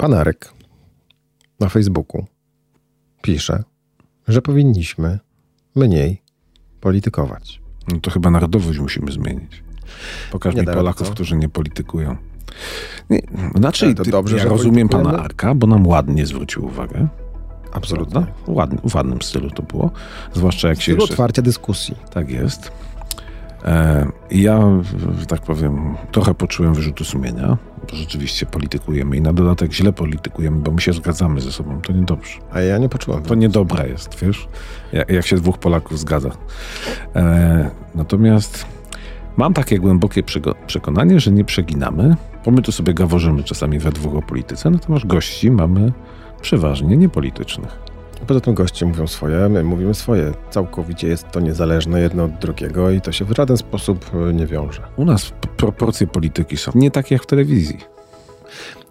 Pan Arek na Facebooku pisze, że powinniśmy mniej politykować. No to chyba narodowość musimy zmienić. Pokaż Nie mi Polaków, co? którzy nie politykują. Nie, znaczy, Ale to dobrze, ja rozumiem pana? Arka, bo nam ładnie zwrócił uwagę. Absolutnie. Ładny, w ładnym stylu to było. Zwłaszcza jak się Stylu jeszcze... otwarcia dyskusji. Tak jest. E, ja, że tak powiem, trochę poczułem wyrzutu sumienia, bo rzeczywiście politykujemy i na dodatek źle politykujemy, bo my się zgadzamy ze sobą. To niedobrze. A ja nie poczułem. To niedobre jest, wiesz? Jak, jak się dwóch Polaków zgadza. E, natomiast mam takie głębokie przekonanie, że nie przeginamy, bo my tu sobie gaworzymy czasami we dwóch o polityce, natomiast gości mamy przeważnie niepolitycznych. Poza tym goście mówią swoje, my mówimy swoje. Całkowicie jest to niezależne jedno od drugiego i to się w żaden sposób e, nie wiąże. U nas proporcje polityki są nie takie jak w telewizji.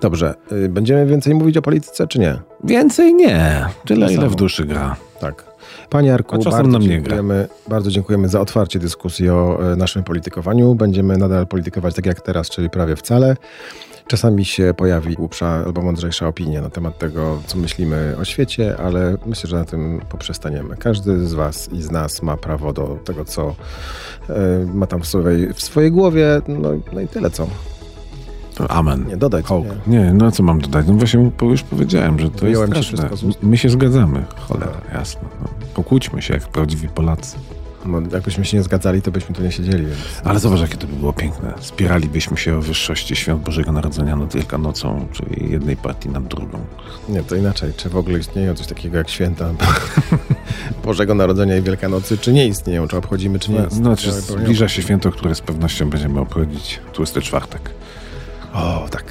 Dobrze, y, będziemy więcej mówić o polityce, czy nie? Więcej nie. Tyle, ile samo. w duszy gra. Tak. Panie Arku, bardzo, dziękujemy, bardzo dziękujemy za otwarcie dyskusji o e, naszym politykowaniu. Będziemy nadal politykować tak jak teraz, czyli prawie wcale. Czasami się pojawi głupsza albo mądrzejsza opinia na temat tego, co myślimy o świecie, ale myślę, że na tym poprzestaniemy. Każdy z Was i z nas ma prawo do tego, co e, ma tam w swojej, w swojej głowie. No, no i tyle co. Amen. Nie dodać. Hołk. Nie. Nie, no co mam dodać? No właśnie już powiedziałem, że to Wyjąłem jest straszne. ust. My się zgadzamy. Cholera, jasno. No, pokłóćmy się jak prawdziwi Polacy. No, jakbyśmy się nie zgadzali, to byśmy tu nie siedzieli. Więc... Ale zobacz, jakie to by było piękne. Spieralibyśmy się o wyższości świąt Bożego Narodzenia nad Wielkanocą, czyli jednej partii nad drugą. Nie, to inaczej. Czy w ogóle istnieją coś takiego jak święta Bożego Narodzenia i Wielkanocy, czy nie istnieją? Czy obchodzimy, czy nie? Znaczy, Ja powiem- zbliża się święto, które z pewnością będziemy obchodzić tłusty czwartek. O, tak.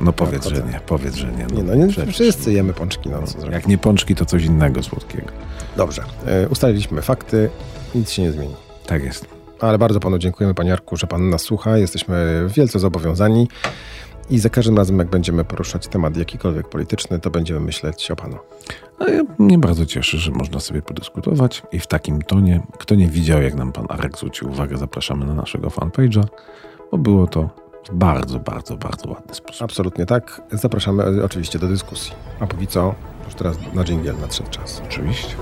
No powiedz, że obchodzę. nie, powiedz, że nie. No, Nie, no nie, przecież. wszyscy jemy pączki, no co zrobić. Jak nie pączki, to coś innego słodkiego. Dobrze, e, ustaliliśmy fakty, nic się nie zmieni. Tak jest. Ale bardzo panu dziękujemy, panie Jarku, że pan nas słucha. Jesteśmy wielce zobowiązani i za każdym razem, jak będziemy poruszać temat jakikolwiek polityczny, to będziemy myśleć o panu. A ja mnie bardzo cieszy, że można sobie podyskutować i w takim tonie. Kto nie widział, jak nam pan Arek zwrócił uwagę, zapraszamy na naszego fanpage'a, bo było to w bardzo, bardzo, bardzo ładny sposób. Absolutnie tak. Zapraszamy e, oczywiście do dyskusji. A póki co, już teraz na dżingiel nadszedł czas. Oczywiście.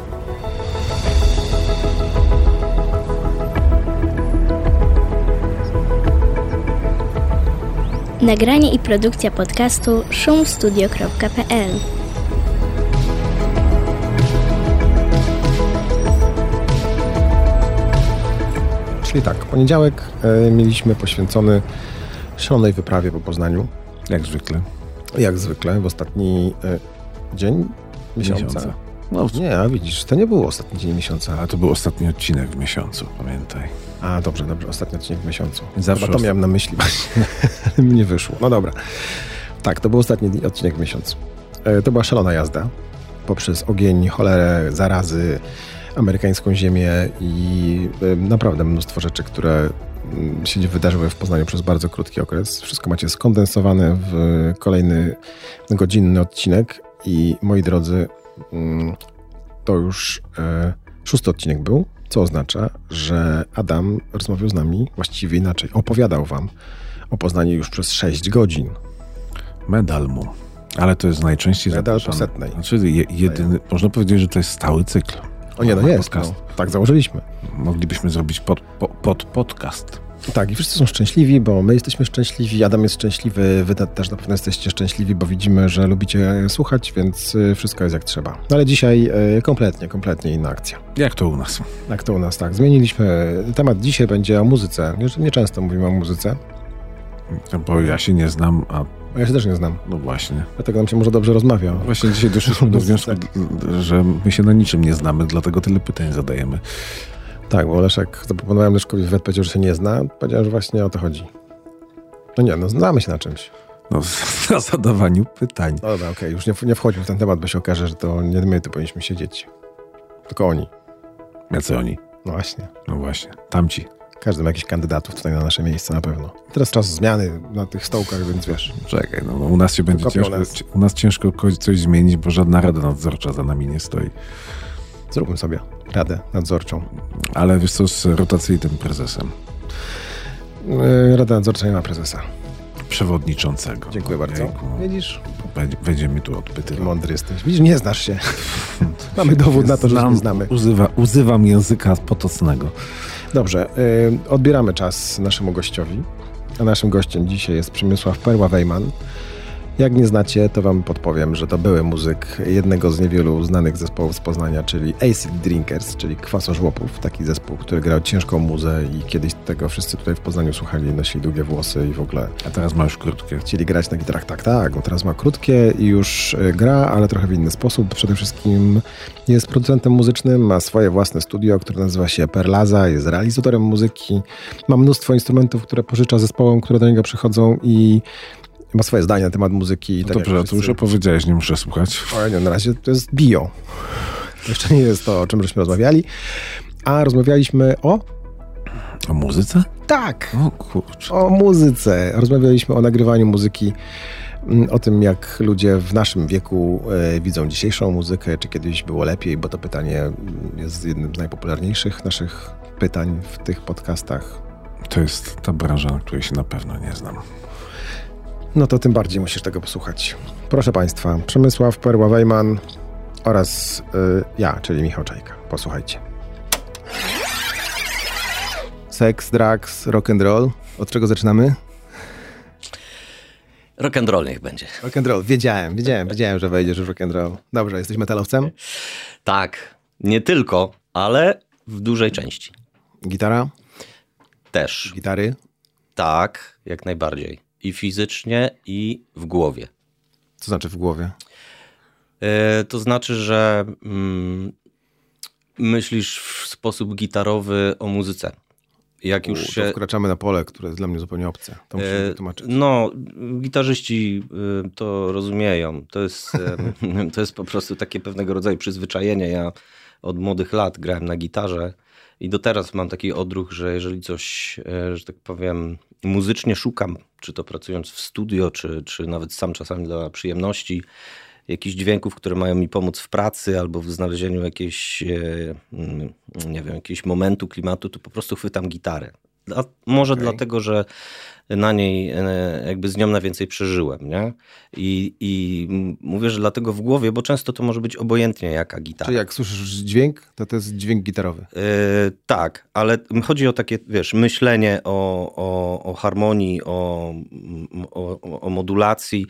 Nagranie i produkcja podcastu szumstudio.pl Czyli tak, poniedziałek e, mieliśmy poświęcony szalonej wyprawie po Poznaniu. Jak zwykle. Jak zwykle, w ostatni e, dzień miesiąca. Miesiąca. No, Nie, a widzisz, to nie był ostatni dzień miesiąca. ale to był ostatni odcinek w miesiącu, pamiętaj. A, dobrze, dobrze, ostatni odcinek w miesiącu. Zawsze Chyba to miałem na myśli właśnie, ale mi nie wyszło. No dobra. Tak, to był ostatni odcinek w miesiącu. E, To była szalona jazda poprzez ogień, cholerę, zarazy, amerykańską ziemię i naprawdę mnóstwo rzeczy, które mm, się wydarzyły w Poznaniu przez bardzo krótki okres. Wszystko macie skondensowane w kolejny godzinny odcinek i moi drodzy, to już e, szósty odcinek był, co oznacza, że Adam rozmawiał z nami właściwie inaczej. Opowiadał wam o Poznaniu już przez 6 godzin. Medal mu. Ale to jest najczęściej Medal po setnej. Znaczy, je, jedyny, można powiedzieć, że to jest stały cykl. O nie, no jest. No, tak założyliśmy. Moglibyśmy zrobić pod, po, pod podcast. Tak, i wszyscy są szczęśliwi, bo my jesteśmy szczęśliwi, Adam jest szczęśliwy, wy te- też na pewno jesteście szczęśliwi, bo widzimy, że lubicie słuchać, więc y, wszystko jest jak trzeba. No ale dzisiaj y, kompletnie, kompletnie inna akcja. Jak to u nas? Jak to u nas, tak. Zmieniliśmy temat. Dzisiaj będzie o muzyce. Nie, często mówimy o muzyce, Bo ja się nie znam, a ja się też nie znam. no właśnie. Dlatego nam się może dobrze rozmawia. Właśnie dzisiaj doszliśmy do wniosku, że my się na niczym nie znamy, dlatego tyle pytań zadajemy. Tak, bo Leszek, zaproponowałem Leszkowi wywiad, powiedział, że się nie zna. Powiedział, że właśnie o to chodzi. No nie, no znamy się na czymś. No, na zadawaniu pytań. No dobra, okej, już nie, nie wchodził w ten temat, bo się okaże, że to nie my tu powinniśmy siedzieć. Tylko oni. Jacy oni? No właśnie. No właśnie, tamci. Każdy ma jakichś kandydatów tutaj na nasze miejsce na pewno. Teraz czas zmiany na tych stołkach, więc wiesz. Czekaj, no, no u nas się będzie ciężko, nas. u nas ciężko ko- coś zmienić, bo żadna rada nadzorcza za nami nie stoi. Zróbmy sobie radę nadzorczą. Ale wiesz co, z rotacyjnym prezesem, Yy, Rada nadzorcza nie ma prezesa. przewodniczącego. Dziękuję bardzo. Widzisz? Wejdzie mi tu odpytywał. Mądry jesteś. Widzisz, nie znasz się. Mamy dowód na to, że się nie znamy. Używa, używam języka potocnego. Dobrze, y, odbieramy czas naszemu gościowi. A naszym gościem dzisiaj jest Przemysław Perła-Wejman. Jak nie znacie, to wam podpowiem, że to były muzyk jednego z niewielu znanych zespołów z Poznania, czyli Acid Drinkers, czyli Kwasożłopów. Taki zespół, który grał ciężką muzę i kiedyś tego wszyscy tutaj w Poznaniu słuchali, nosili długie włosy i w ogóle... A teraz ma już krótkie. Chcieli grać na gitarach, tak, tak. On teraz ma krótkie i już y, gra, ale trochę w inny sposób. Przede wszystkim jest producentem muzycznym, ma swoje własne studio, które nazywa się Perlaza, jest realizatorem muzyki, ma mnóstwo instrumentów, które pożycza zespołom, które do niego przychodzą i ma swoje zdanie na temat muzyki. No tak dobrze, to już opowiedziałeś, nie muszę słuchać. O, nie, na razie to jest bio. To jeszcze nie jest to, o czym żeśmy rozmawiali. A rozmawialiśmy o... O muzyce? Tak. O kurczę. O muzyce. Rozmawialiśmy o nagrywaniu muzyki, mm, o tym, jak ludzie w naszym wieku e, widzą dzisiejszą muzykę, czy kiedyś było lepiej, bo to pytanie mm, jest jednym z najpopularniejszych naszych pytań w tych podcastach. To jest ta branża, na której się na pewno nie znam. No to tym bardziej musisz tego posłuchać. Proszę Państwa, Przemysław Perła-Wejman oraz y, ja, czyli Michał Czajka. Posłuchajcie. Seks, drugs, rock and roll. Od czego zaczynamy? Rock and roll niech będzie. Rock and roll. Wiedziałem, wiedziałem, wiedziałem, że wejdziesz w rock and roll. Dobrze, jesteś metalowcem? Tak, nie tylko, ale w dużej części. Gitara? Też. Gitary? Tak, jak najbardziej. I fizycznie, i w głowie. Co znaczy w głowie? Yy, to znaczy, że mm, myślisz w sposób gitarowy o muzyce. Jak już U, się. To wkraczamy na pole, które jest dla mnie zupełnie obce. To muszę E, wytłumaczyć. No, gitarzyści y, to rozumieją. To jest, to jest po prostu takie pewnego rodzaju przyzwyczajenie. Ja od młodych lat grałem na gitarze i do teraz mam taki odruch, że jeżeli coś, e, że tak powiem, muzycznie szukam, czy to pracując w studio, czy, czy nawet sam czasami dla przyjemności, jakichś dźwięków, które mają mi pomóc w pracy albo w znalezieniu jakiejś, e, mm, nie wiem, jakiegoś momentu, klimatu, to po prostu chwytam gitarę. Dla, może Okej. dlatego, że na niej e, jakby z nią najwięcej przeżyłem, nie? I, I mówię, że dlatego w głowie, bo często to może być obojętnie jaka gitara. Czyli jak słyszysz dźwięk, to to jest dźwięk gitarowy. E, tak, ale chodzi o takie, wiesz, myślenie o, o, o harmonii, o, o- o modulacji.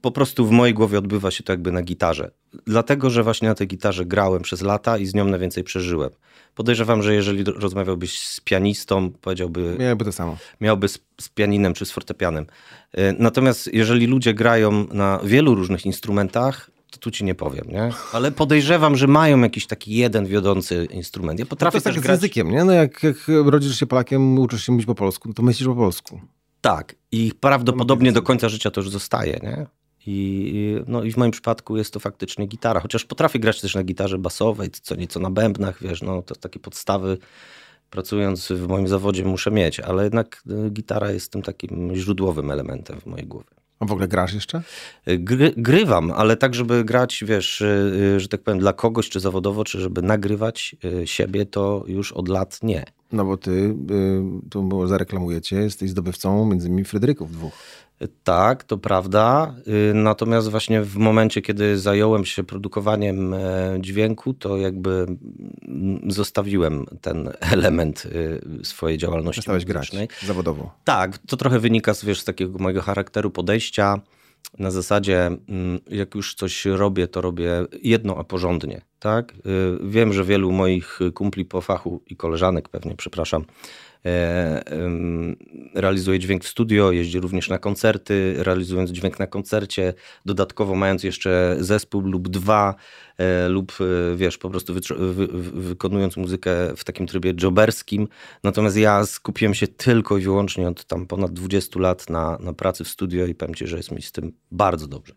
Po prostu w mojej głowie odbywa się to jakby na gitarze. Dlatego, że właśnie na tej gitarze grałem przez lata i z nią najwięcej przeżyłem. Podejrzewam, że jeżeli rozmawiałbyś z pianistą, powiedziałby, Miałoby to samo. miałby z, z pianinem czy z fortepianem. E, Natomiast jeżeli ludzie grają na wielu różnych instrumentach, to tu ci nie powiem, nie? Ale podejrzewam, że mają jakiś taki jeden wiodący instrument. Ja To potrafię jest tak też z grać... językiem, nie? No jak, jak rodzisz się Polakiem, uczysz się mówić po polsku, no to myślisz po polsku. Tak. I prawdopodobnie do końca życia to już zostaje, nie? I, no i w moim przypadku jest to faktycznie gitara. Chociaż potrafię grać też na gitarze basowej, co nieco na bębnach, wiesz, no to takie podstawy pracując w moim zawodzie muszę mieć, ale jednak y, gitara jest tym takim źródłowym elementem w mojej głowie. A w ogóle grasz jeszcze? Gry, grywam, ale tak, żeby grać, wiesz, y, y, że tak powiem, dla kogoś, czy zawodowo, czy żeby nagrywać y, siebie, to już od lat nie. No bo ty, y, tu było zareklamujecie, jesteś zdobywcą między innymi Fryderyków dwóch. Tak, to prawda. Y, Natomiast właśnie w momencie, kiedy zająłem się produkowaniem e, dźwięku, to jakby mm, zostawiłem ten element y, swojej działalności Przestałeś grać zawodowo. Tak, to trochę wynika z, wiesz, z takiego mojego charakteru podejścia. Na zasadzie, mm, jak już coś robię, to robię jedno, a porządnie. Tak? Y, Wiem, że wielu moich kumpli po fachu i koleżanek pewnie, przepraszam, realizuje dźwięk w studio, jeździ również na koncerty, realizując dźwięk na koncercie, dodatkowo mając jeszcze zespół lub dwa, e, lub e, wiesz, po prostu wy, wykonując muzykę w takim trybie joberskim. Natomiast ja skupiłem się tylko i wyłącznie od tam ponad 20 lat na, na pracy w studio i powiem ci, że jest mi z tym bardzo dobrze.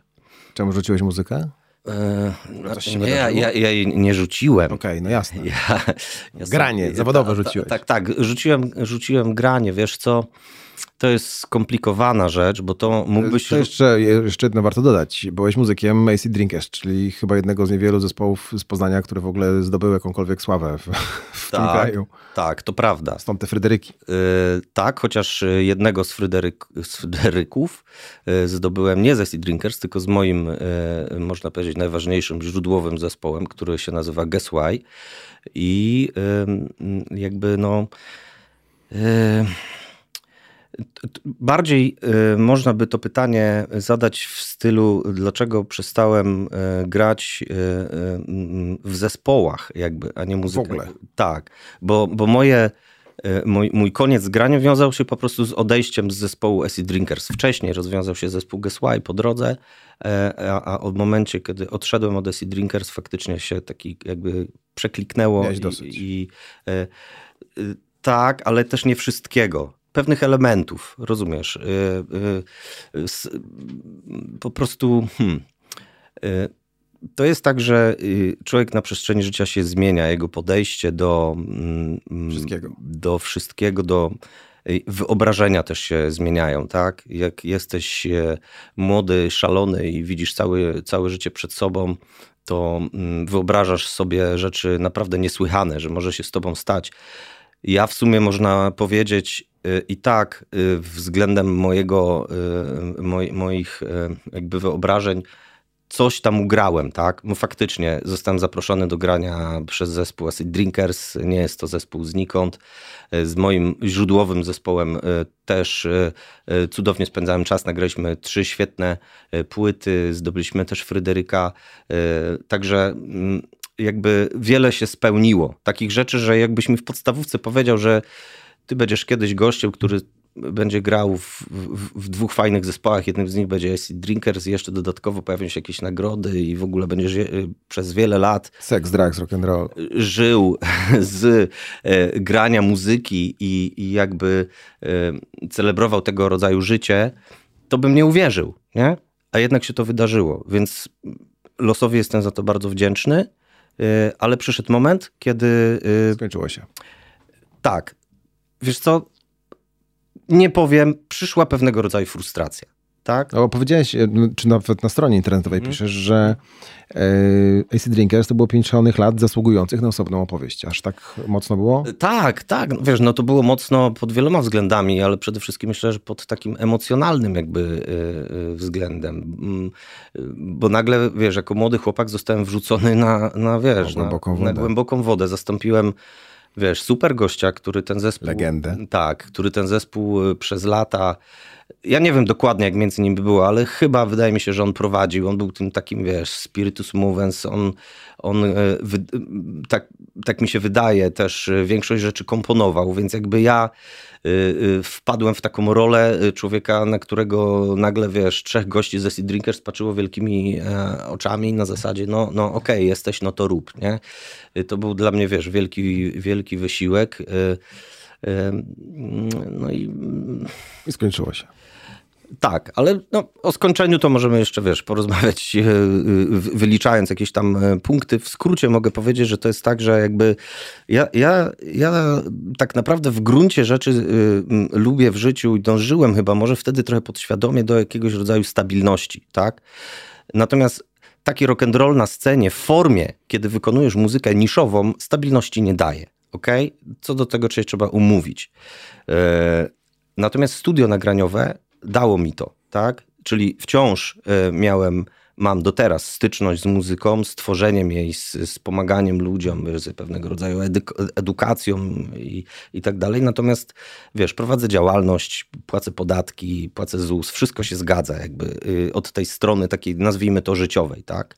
Czemu rzuciłeś muzykę? E, się nie, ja, ja, ja jej nie rzuciłem. Okej, no jasne. Ja, Granie, zawodowe rzuciłeś. Tak, tak, rzuciłem, rzuciłem granie, wiesz co, to jest skomplikowana rzecz, bo to mógłbyś... To jeszcze, jeszcze jedno warto dodać. Byłeś muzykiem AC Drinkers, czyli chyba jednego z niewielu zespołów z Poznania, które w ogóle zdobyły jakąkolwiek sławę w, w tak, tym kraju. Tak, to prawda. Stąd te Fryderyki. Yy, tak, chociaż jednego z, Fryderyk, z Fryderyków yy, zdobyłem nie z AC Drinkers, tylko z moim, yy, można powiedzieć, najważniejszym źródłowym zespołem, który się nazywa Guess Why. I jakby no Bardziej y, można by to pytanie zadać w stylu, dlaczego przestałem y, grać y, w zespołach, jakby, a nie muzykę. W ogóle. Tak, bo, bo moje. Mój, mój koniec z graniem wiązał się po prostu z odejściem z zespołu Acid Drinkers. Wcześniej rozwiązał się zespół Why po drodze, e, a, a od momencie, kiedy odszedłem od Acid Drinkers, faktycznie się taki jakby przekliknęło. Miałeś dosyć. I, i, e, tak, ale też nie wszystkiego pewnych elementów, rozumiesz? Y, y, po prostu. Hmm, y, to jest tak, że człowiek na przestrzeni życia się zmienia, jego podejście do mm, mm, wszystkiego, do, wszystkiego, do wyobrażenia też się zmieniają, tak? Jak jesteś młody, szalony i widzisz całe, całe życie przed sobą, to mm, wyobrażasz sobie rzeczy naprawdę niesłychane, że może się z tobą stać. Ja w sumie można powiedzieć y, i tak y, względem mojego, y, moich jakby wyobrażeń coś tam ugrałem, tak? No faktycznie zostałem zaproszony do grania przez zespół Acid Drinkers, nie jest to zespół znikąd. Z moim źródłowym zespołem też cudownie spędzałem czas, nagraliśmy trzy świetne płyty, zdobyliśmy też Fryderyka, także mm, jakby wiele się spełniło. Takich rzeczy, że jakbyś mi w podstawówce powiedział, że ty będziesz kiedyś gościem, który będzie grał w, w, w, dwóch fajnych zespołach. Jednym z nich będzie Acid Drinkers i jeszcze dodatkowo pojawią się jakieś nagrody i w ogóle będziesz y, przez wiele lat Sex, drugs, rock and roll. żył z e, grania muzyki i, i jakby e, celebrował tego rodzaju życie, to bym nie uwierzył, nie? A jednak się to wydarzyło, więc losowi jestem za to bardzo wdzięczny. Y, ale przyszedł moment, kiedy. Y, Skończyło się. Tak. Wiesz co? Nie powiem, przyszła pewnego rodzaju frustracja tak? No, powiedziałeś, e, czy nawet na stronie internetowej mm. piszesz, że e, AC Drinkers to było pięć szalonych lat zasługujących na osobną opowieść. Aż tak mocno było? Tak, tak. No, wiesz, no to było mocno pod wieloma względami, ale przede wszystkim myślę, że pod takim emocjonalnym jakby e, względem. Mm, bo nagle, wiesz, jako młody chłopak zostałem wrzucony na, na wiesz, głęboką, na, na głęboką wodę. Zastąpiłem wiesz, super gościa, który ten zespół... Legendę. Tak, który ten zespół przez lata ja nie wiem dokładnie, jak między nimi było, ale chyba wydaje mi się, że on prowadził. On był tym takim, wiesz, spiritus movens. On, on e, tak, tak mi się wydaje, też większość rzeczy komponował, więc jakby ja wpadłem w taką rolę człowieka, na którego nagle, wiesz, trzech gości ze Sea Drinkers patrzyło wielkimi oczami na zasadzie, no, no okej, okay, jesteś, no to rób, nie? To był dla mnie, wiesz, wielki, wielki wysiłek. No i... I skończyło się. Tak, ale no, o skończeniu to możemy jeszcze, wiesz, porozmawiać, e, wyliczając jakieś tam e, punkty. W skrócie mogę powiedzieć, że to jest tak, że jakby ja, ja, ja tak naprawdę w gruncie rzeczy lubię w życiu i dążyłem chyba może wtedy trochę podświadomie do jakiegoś rodzaju stabilności, tak? Natomiast taki rock and roll na scenie w formie, kiedy wykonujesz muzykę niszową, stabilności nie daje, ok? Co do tego trzeba umówić. Natomiast studio nagraniowe dało mi to, tak? Czyli wciąż e, miałem, mam do teraz styczność z muzyką, z tworzeniem jej, z, z pomaganiem ludziom, z pewnego rodzaju edukacją i, i tak dalej. Natomiast wiesz, prowadzę działalność, płacę podatki, płacę ZUS, wszystko się zgadza jakby y, od tej strony takiej, nazwijmy to życiowej, tak?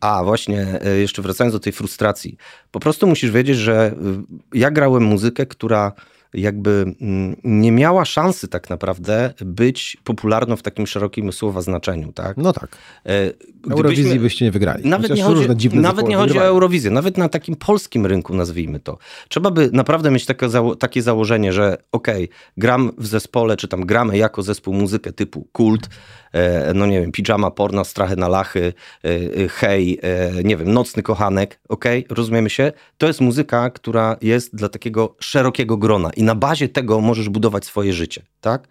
A właśnie, e, jeszcze wracając do tej frustracji, po prostu musisz wiedzieć, że y, ja grałem muzykę, która jakby mm, nie miała szansy tak naprawdę być popularną w takim szerokim słowa znaczeniu, tak? No tak. E, gdybyśmy, Eurowizji byście nie wygrali. Nawet nie chodzi, nawet nie chodzi o Eurowizję, nawet na takim polskim rynku nazwijmy to. Trzeba by naprawdę mieć takie, zało takie założenie, że okej, okay, gram w zespole, czy tam gramy jako zespół muzykę typu kult, no nie wiem, pijama, porno, strachy na lachy, e, hej, nie wiem, nocny kochanek, okay? rozumiemy się? To jest muzyka, która jest dla takiego szerokiego grona i na bazie tego możesz budować swoje życie, tak?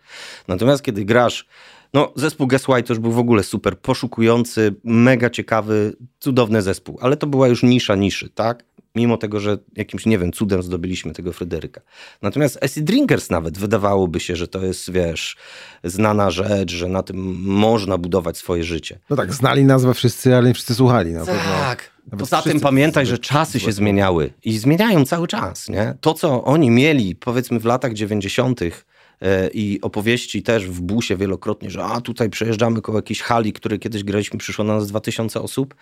Natomiast kiedy grasz no, zespół Guess Why to już był w ogóle super poszukujący, mega ciekawy, cudowny zespół, ale to była już nisza niszy, tak? Mimo tego, że jakimś, nie wiem, cudem zdobyliśmy tego Fryderyka. Natomiast Acid Drinkers nawet wydawałoby się, że to jest, wiesz, znana rzecz, że na tym można budować swoje życie. No tak, znali nazwę wszyscy, ale nie wszyscy słuchali. Na tak. Pewno. Poza tym pamiętaj, że czasy się zmieniały i zmieniają cały czas, nie? To, co oni mieli, powiedzmy w latach 90., E, i opowieści też w busie wielokrotnie, że a tutaj przejeżdżamy koło jakiejś hali, które kiedyś graliśmy, przyszło na nas 2000 osób,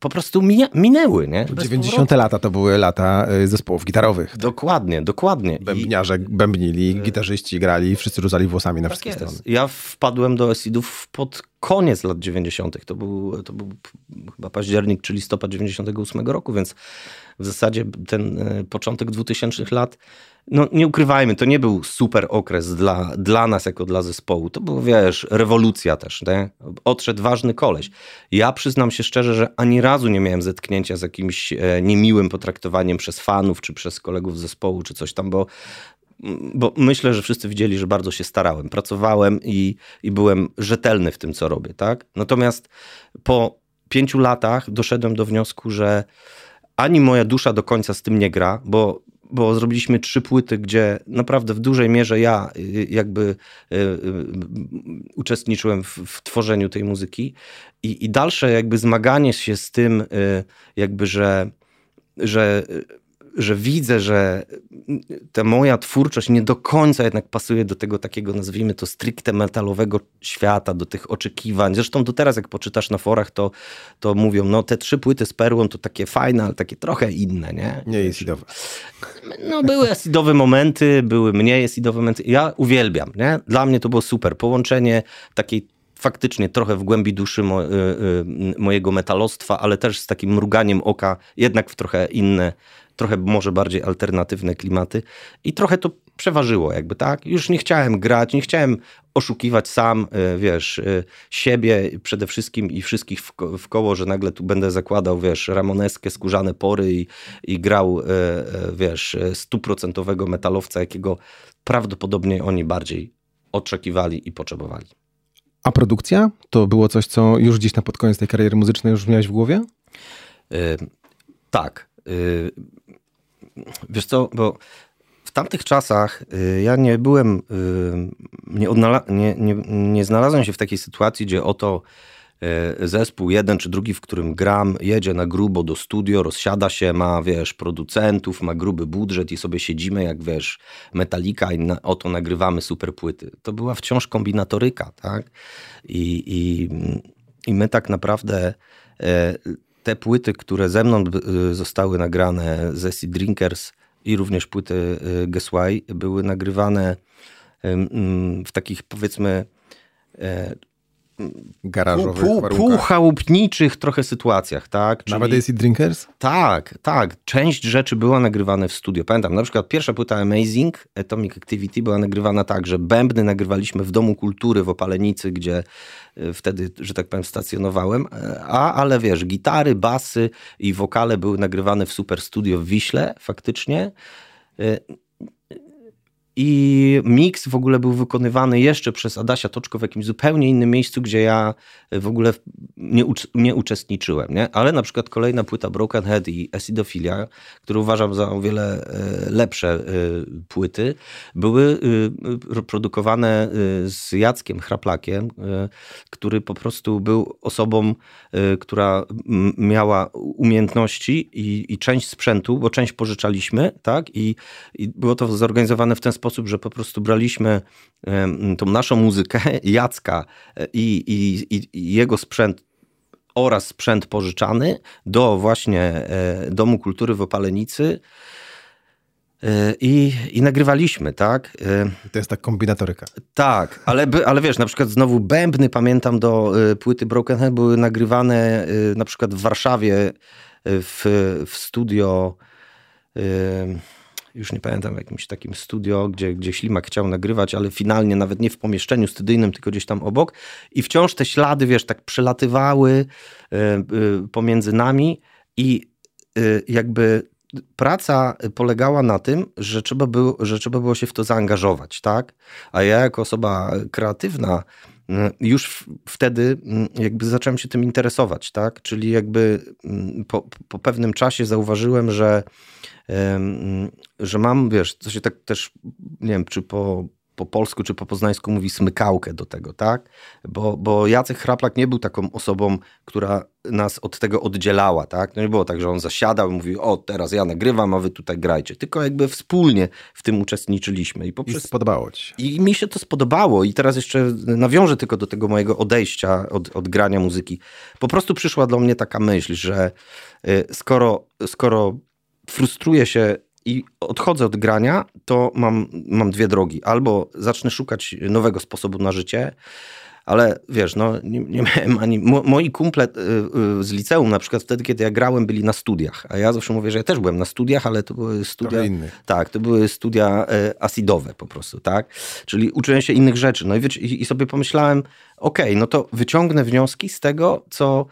po prostu minęły, nie? Bez 90 powrotu. lata to były lata e, zespołów gitarowych. Dokładnie, dokładnie. Bębniarze I... bębnili, e, gitarzyści grali, wszyscy rzucali włosami na tak wszystkie jest. strony. Ja wpadłem do Esidów pod koniec lat 90. To był, to był chyba październik czy listopad 98 roku, więc w zasadzie ten początek 2000 lat no nie ukrywajmy, to nie był super okres dla, dla nas jako dla zespołu. To był, wiesz, rewolucja też, nie? Odszedł ważny koleś. Ja przyznam się szczerze, że ani razu nie miałem zetknięcia z jakimś e, niemiłym potraktowaniem przez fanów, czy przez kolegów zespołu, czy coś tam, bo bo myślę, że wszyscy widzieli, że bardzo się starałem. Pracowałem i, i byłem rzetelny w tym, co robię, tak? Natomiast po pięciu latach doszedłem do wniosku, że ani moja dusza do końca z tym nie gra, bo bo zrobiliśmy trzy płyty, gdzie naprawdę w dużej mierze ja y, jakby y, y, uczestniczyłem w, w tworzeniu tej muzyki. I, i dalsze jakby zmaganie się z tym, jakby, że, że że widzę, że ta moja twórczość nie do końca jednak pasuje do tego takiego, nazwijmy to, stricte metalowego świata, do tych oczekiwań. Zresztą do teraz, jak poczytasz na forach, to, to mówią, no te trzy płyty z perłą to takie fajne, ale takie trochę inne, nie? Nie acidowe. No były acidowe momenty, były mniej acidowe momenty. Ja uwielbiam, nie? Dla mnie to było super. Połączenie takiej faktycznie trochę w głębi duszy mo, y, y, mojego metalostwa, ale też z takim mruganiem oka, jednak w trochę inne trochę może bardziej alternatywne klimaty i trochę to przeważyło jakby, tak? Już nie chciałem grać, nie chciałem oszukiwać sam, e, wiesz, e, siebie przede wszystkim i wszystkich w, koło, że nagle tu będę zakładał, wiesz, ramoneskie skórzane pory i, i grał, e, wiesz, stuprocentowego metalowca, jakiego prawdopodobnie oni bardziej oczekiwali i potrzebowali. A produkcja? To było coś, co już gdzieś na pod koniec tej kariery muzycznej już miałeś w głowie? Yy, tak. Yy, Wiesz co, bo w tamtych czasach y, ja nie byłem, y, nie, nie, nie, nie znalazłem się w takiej sytuacji, gdzie oto y, zespół jeden czy drugi, w którym gram, jedzie na grubo do studio, rozsiada się, ma, wiesz, producentów, ma gruby budżet i sobie siedzimy jak, wiesz, metalika i na, oto nagrywamy super płyty. To była wciąż kombinatoryka, tak? I, i, i my tak naprawdę te płyty, które ze mną y, zostały nagrane z Acid Drinkers i również płyty y, Why, były nagrywane w takich powiedzmy e, garażowych pół, pół, chałupniczych trochę sytuacjach, tak? Czyli, Nawet Acid Drinkers? Tak, tak. Część rzeczy była nagrywane w studio. Pamiętam, na przykład pierwsza płyta Amazing, Atomic Activity była nagrywana tak, że bębny nagrywaliśmy w Domu Kultury w Opalenicy, gdzie e, wtedy, że tak powiem, stacjonowałem, e, a ale wiesz, gitary, basy i wokale były nagrywane w super studio w Wiśle faktycznie. I miks w ogóle był wykonywany jeszcze przez Adasia Toczko w jakimś zupełnie innym miejscu, gdzie ja w ogóle nie, nie uczestniczyłem. Nie? Ale na przykład kolejna płyta Broken Head i Acidophilia, które uważam za o wiele e, lepsze e, płyty, były e, produkowane z Jackiem Chraplakiem, który po prostu był osobą, która miała umiejętności i, i część sprzętu, bo część pożyczaliśmy, tak? I, I było to zorganizowane w ten sposób, sposób, że po prostu braliśmy tą naszą muzykę, Jacka e, i, i, i jego sprzęt oraz sprzęt pożyczany do właśnie e, Domu Kultury w Opalenicy e, i, i nagrywaliśmy, tak? To jest tak kombinatoryka. Tak, ale, ale wiesz, na przykład znowu bębny, pamiętam, do płyty Broken Head były nagrywane na przykład w Warszawie w, w studio już nie pamiętam, w jakimś takim studio, gdzie, gdzie Ślimak chciał nagrywać, ale finalnie nawet nie w pomieszczeniu studyjnym, tylko gdzieś tam obok. I wciąż te ślady, wiesz, tak przelatywały e, e, pomiędzy nami i e, jakby praca polegała na tym, że trzeba, było, że trzeba było się w to zaangażować, tak? A ja jako osoba kreatywna już wtedy mm, jakby zacząłem się tym interesować, tak? Czyli jakby mm, po, po pewnym czasie zauważyłem, że, że mam, wiesz, co się tak też, nie wiem, czy po po polsku czy po poznańsku mówi smykałkę do tego, tak? Bo, bo Jacek Chraplak nie był taką osobą, która nas od tego oddzielała, tak? No nie było tak, że on zasiadał i mówił, o teraz ja nagrywam, a wy tutaj grajcie. Tylko jakby wspólnie w tym uczestniczyliśmy. I, poprzez... I spodobało ci się. I mi się to spodobało i teraz jeszcze nawiążę tylko do tego mojego odejścia od, od grania muzyki. Po prostu przyszła do mnie taka myśl, że y, skoro, skoro frustruję się i odchodzę od grania, to mam, mam dwie drogi. Albo zacznę szukać nowego sposobu na życie, ale wiesz, no nie, nie miałem ani... Moi kumple y, y, z liceum na przykład wtedy, kiedy ja grałem, byli na studiach. A ja zawsze mówię, że ja też byłem na studiach, ale to były studia... Tak, to były studia y, acidowe po prostu, tak? Czyli uczyłem się innych rzeczy. No i, wiecie, i sobie pomyślałem, okej, okay, no to wyciągnę wnioski z tego, co,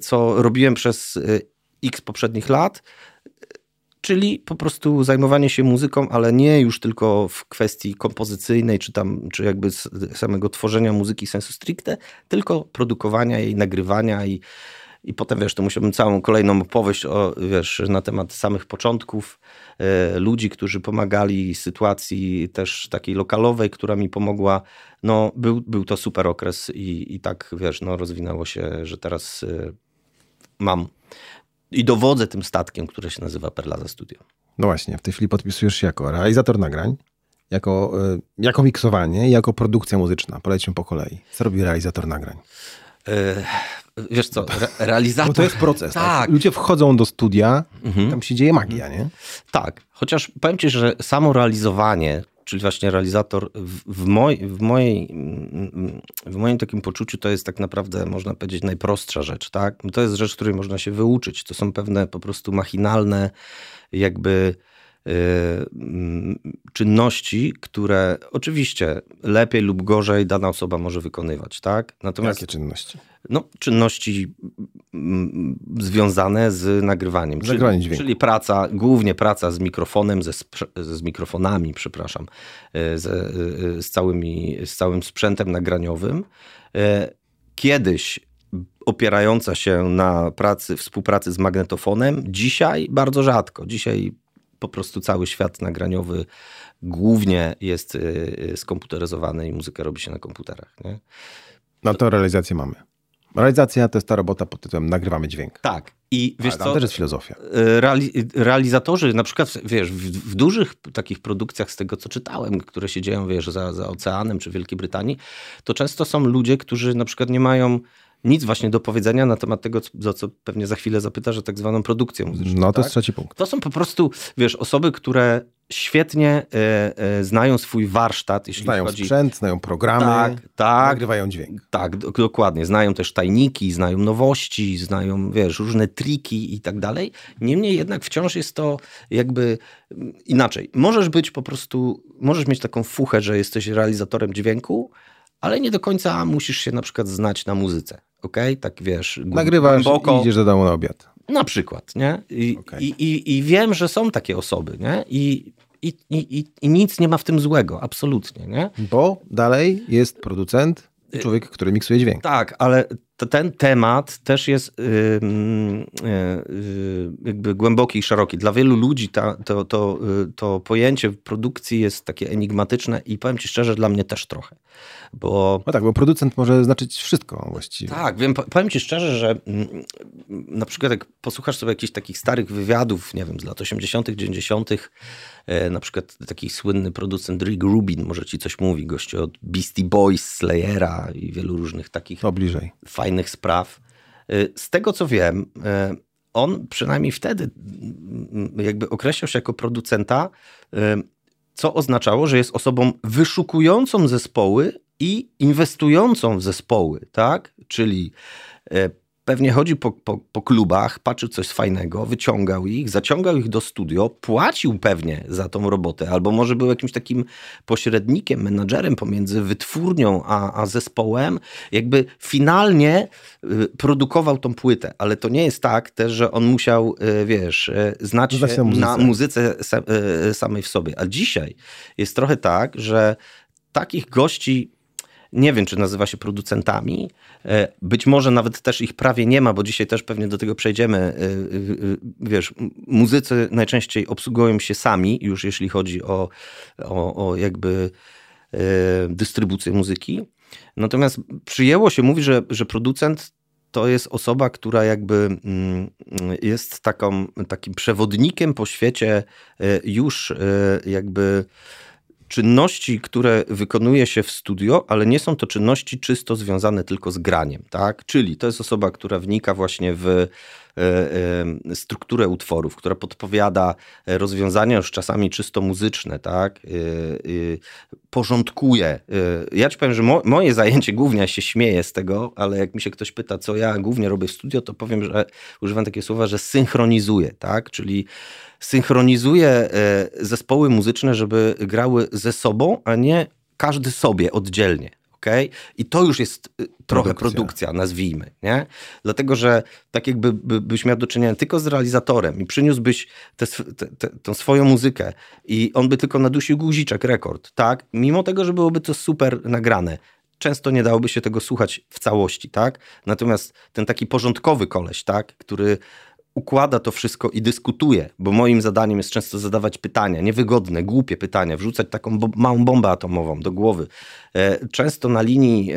co robiłem przez x poprzednich lat, czyli po prostu zajmowanie się muzyką, ale nie już tylko w kwestii kompozycyjnej, czy tam, czy jakby samego tworzenia muzyki sensu stricte, tylko produkowania jej, nagrywania i, i potem, wiesz, to musiałbym całą kolejną opowieść o, wiesz, na temat samych początków e, ludzi, którzy pomagali sytuacji też takiej lokalowej, która mi pomogła. No, był, był to super okres i, i tak, wiesz, no, rozwinęło się, że teraz e, mam i dowodzę tym statkiem, które się nazywa Perlaza Studio. No właśnie, w tej chwili podpisujesz się jako realizator nagrań, jako, y, jako miksowanie i jako produkcja muzyczna. Polećmy po kolei. Co robi realizator nagrań? Yy, wiesz co, re realizator... Bo to jest proces. Tak. tak. Ludzie wchodzą do studia, mhm. tam się dzieje magia, nie? Tak, chociaż powiem ci, że samo realizowanie czyli właśnie realizator, w, w, moj, w, mojej, w moim takim poczuciu to jest tak naprawdę, można powiedzieć, najprostsza rzecz. Tak? To jest rzecz, której można się wyuczyć. To są pewne po prostu machinalne, jakby czynności, które oczywiście lepiej lub gorzej dana osoba może wykonywać. Tak? Natomiast, Jakie czynności? no, czynności mm, związane z nagrywaniem. Nagrywanie dźwięku. Czyli praca, głównie praca z mikrofonem, ze, z mikrofonami, przepraszam, e, z, e, z, całymi, z całym sprzętem nagraniowym. Kiedyś opierająca się na pracy, współpracy z magnetofonem, dzisiaj bardzo rzadko. Dzisiaj po prostu cały świat nagraniowy głównie jest skomputeryzowany i muzykę robi się na komputerach. Nie? No to realizację mamy. Realizacja to jest ta robota pod tytułem nagrywamy dźwięk. Tak. I wiesz Ale co? też jest filozofia. E, reali realizatorzy, na przykład, wiesz, w, w, dużych takich produkcjach, z tego co czytałem, które się dzieją, wiesz, za, za oceanem czy w Wielkiej Brytanii, to często są ludzie, którzy na przykład nie mają nic właśnie do powiedzenia na temat tego, za co pewnie za chwilę zapyta, że tak zwaną produkcję muzyczną. No to tak? jest trzeci punkt. To są po prostu, wiesz, osoby, które świetnie e, e, znają swój warsztat. Jeśli znają chodzi... sprzęt, znają programy, tak, tak, nagrywają dźwięk. Tak, dokładnie. Znają też tajniki, znają nowości, znają, wiesz, różne triki i tak dalej. Niemniej jednak wciąż jest to jakby mm, inaczej. Możesz być po prostu, możesz mieć taką fuchę, że jesteś realizatorem dźwięku, ale nie do końca musisz się na przykład znać na muzyce. ok? Tak wiesz, Nagrywasz głęboko. i idziesz do domu na obiad. Na przykład, nie? I, okay. i, i, I wiem, że są takie osoby, nie? I, i, i, I nic nie ma w tym złego, absolutnie, nie? Bo dalej jest producent, człowiek, który miksuje dźwięk. Tak, ale ten temat też jest yy, yy, jakby głęboki i szeroki. Dla wielu ludzi ta, to, to, yy, to pojęcie produkcji jest takie enigmatyczne i powiem ci szczerze, dla mnie też trochę. Bo... No tak, bo producent może znaczyć wszystko właściwie. Tak, wiem, powiem ci szczerze, że mm, na przykład jak posłuchasz sobie jakichś takich starych wywiadów, nie wiem, z lat 80., 90., e, na przykład taki słynny producent Rick Rubin, może ci coś mówi, gościu od Beastie Boys, Slayera i wielu różnych takich to bliżej. fajnych spraw. E, z tego co wiem, e, on przynajmniej wtedy jakby określał się jako producenta, co oznaczało, że jest osobą wyszukującą zespoły i inwestującą w zespoły, tak? Czyli pewnie chodzi po, po, po klubach, patrzy coś fajnego, wyciągał ich, zaciągał ich do studio, płacił pewnie za tą robotę, albo może był jakimś takim pośrednikiem, menadżerem pomiędzy wytwórnią a, a zespołem, jakby finalnie y, produkował tą płytę, ale to nie jest tak też, że on musiał, y, wiesz, y, znać się muzyce. na muzyce sa- samej w sobie. A dzisiaj jest trochę tak, że takich gości nie wiem, czy nazywa się producentami. E, Być może nawet też ich prawie nie ma, bo dzisiaj też pewnie do tego przejdziemy. E, e, Wiesz, muzycy najczęściej obsługują się sami, już jeśli chodzi o, o, o jakby dystrybucję muzyki. Natomiast przyjęło się mówić, że, że producent to jest osoba, która jakby mm, jest taką, takim przewodnikiem po świecie już jakby czynności, które wykonuje się w studio, ale nie są to czynności czysto związane tylko z graniem, tak? Czyli to jest osoba, która wnika właśnie w strukturę utworów, która podpowiada e, rozwiązania już czasami czysto muzyczne, tak? E, e, porządkuje. E, Ja ci powiem, że mo, moje zajęcie głównie, się śmieję z tego, ale jak mi się ktoś pyta, co ja głównie robię w studio, to powiem, że używam takie słowa, że synchronizuję, tak? Czyli synchronizuje e, zespoły muzyczne, żeby grały ze sobą, a nie każdy sobie oddzielnie. I to już jest y, trochę Produkcja. produkcja, nazwijmy. Nie? Dlatego, że tak jakby by, byś miał do czynienia tylko z realizatorem i przyniósłbyś tę swoją muzykę i on by tylko nadusił guziczek, rekord, tak? Mimo tego, że byłoby to super nagrane. Często nie dałoby się tego słuchać w całości, tak? Natomiast ten taki porządkowy koleś, tak? Który układa to wszystko i dyskutuje, bo moim zadaniem jest często zadawać pytania, niewygodne, głupie pytania, wrzucać taką bo małą bombę atomową do głowy. E, Często na linii, e,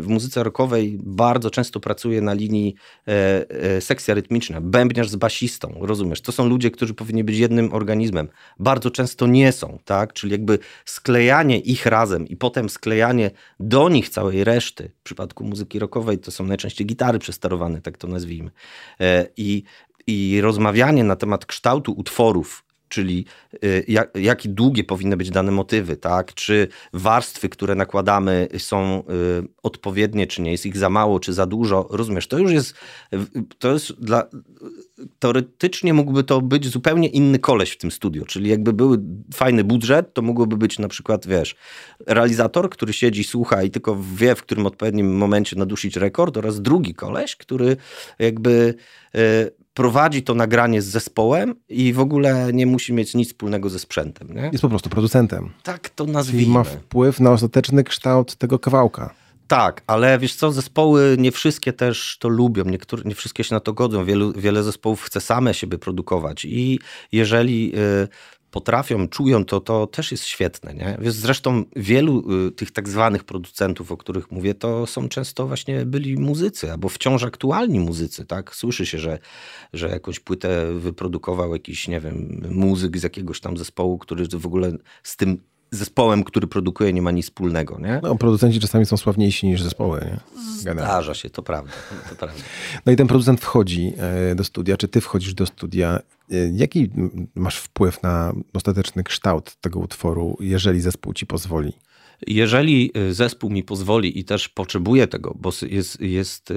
w muzyce rockowej bardzo często pracuję na linii e, sekcja rytmiczna, bębniarz z basistą, rozumiesz? To są ludzie, którzy powinni być jednym organizmem. Bardzo często nie są, tak? Czyli jakby sklejanie ich razem i potem sklejanie do nich całej reszty. W przypadku muzyki rockowej to są najczęściej gitary przesterowane, tak to nazwijmy. I, i rozmawianie na temat kształtu utworów, czyli y, jak, jakie długie powinny być dane motywy, tak? Czy warstwy, które nakładamy są y, odpowiednie, czy nie jest ich za mało, czy za dużo, rozumiesz? To już jest, to jest dla, teoretycznie mógłby to być zupełnie inny koleś w tym studiu, czyli jakby był fajny budżet, to mógłby być na przykład, wiesz, realizator, który siedzi, słucha i tylko wie, w którym odpowiednim momencie nadusić rekord oraz drugi koleś, który jakby y, prowadzi to nagranie z zespołem i w ogóle nie musi mieć nic wspólnego ze sprzętem, nie? Jest po prostu producentem. Tak to Czyli nazwijmy. ma wpływ na ostateczny kształt tego kawałka. Tak, ale wiesz co, zespoły nie wszystkie też to lubią, niektóre, nie wszystkie się na to godzą. Wielu, wiele zespołów chce same siebie produkować i jeżeli y, potrafią, czują to, to też jest świetne. Nie? Zresztą wielu y, tych tak zwanych producentów, o których mówię, to są często właśnie byli muzycy, albo wciąż aktualni muzycy. Tak? Słyszy się, że, że jakąś płytę wyprodukował jakiś, nie wiem, muzyk z jakiegoś tam zespołu, który w ogóle z tym zespołem, który produkuje, nie ma nic wspólnego. Nie? No, producenci czasami są sławniejsi niż zespoły. Nie? Generalnie. Zdarza się, to prawda. To prawda. No i ten producent wchodzi e, do studia, czy ty wchodzisz do studia. E, Jaki masz wpływ na ostateczny kształt tego utworu, jeżeli zespół ci pozwoli? Jeżeli y, zespół mi pozwoli i też potrzebuje tego, bo jest. jest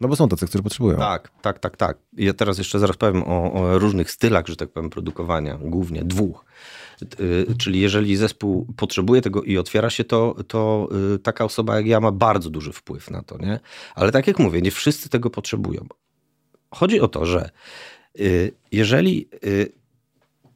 No bo są tacy, którzy potrzebują. tak, tak, tak, tak. Ja teraz jeszcze zaraz powiem o, o różnych stylach, że tak powiem, produkowania, głównie dwóch. Y, Czyli jeżeli zespół potrzebuje tego i otwiera się, to, to y, taka osoba jak ja ma bardzo duży wpływ na to, nie? Ale tak jak mówię, nie wszyscy tego potrzebują. Chodzi o to, że y, jeżeli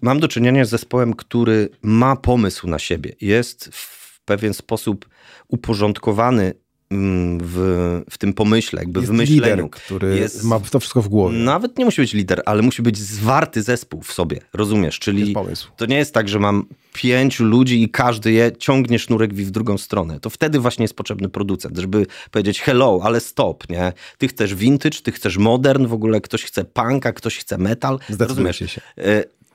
mam do czynienia z zespołem, który ma pomysł na siebie, jest w pewien sposób uporządkowany w, w tym pomyśle, jakby Jest w myśleniu. lider, który Jest- ma to wszystko w głowie. Nawet nie musi być lider, ale musi być zwarty zespół w sobie, rozumiesz? Czyli to nie jest tak, że mam pięciu ludzi i każdy je ciągnie sznurek w drugą stronę. To wtedy właśnie jest potrzebny producent, żeby powiedzieć hello, ale stop, nie? Ty chcesz vintage, ty chcesz modern, w ogóle ktoś chce punka, ktoś chce metal. Zdecydujcie rozumiesz? się.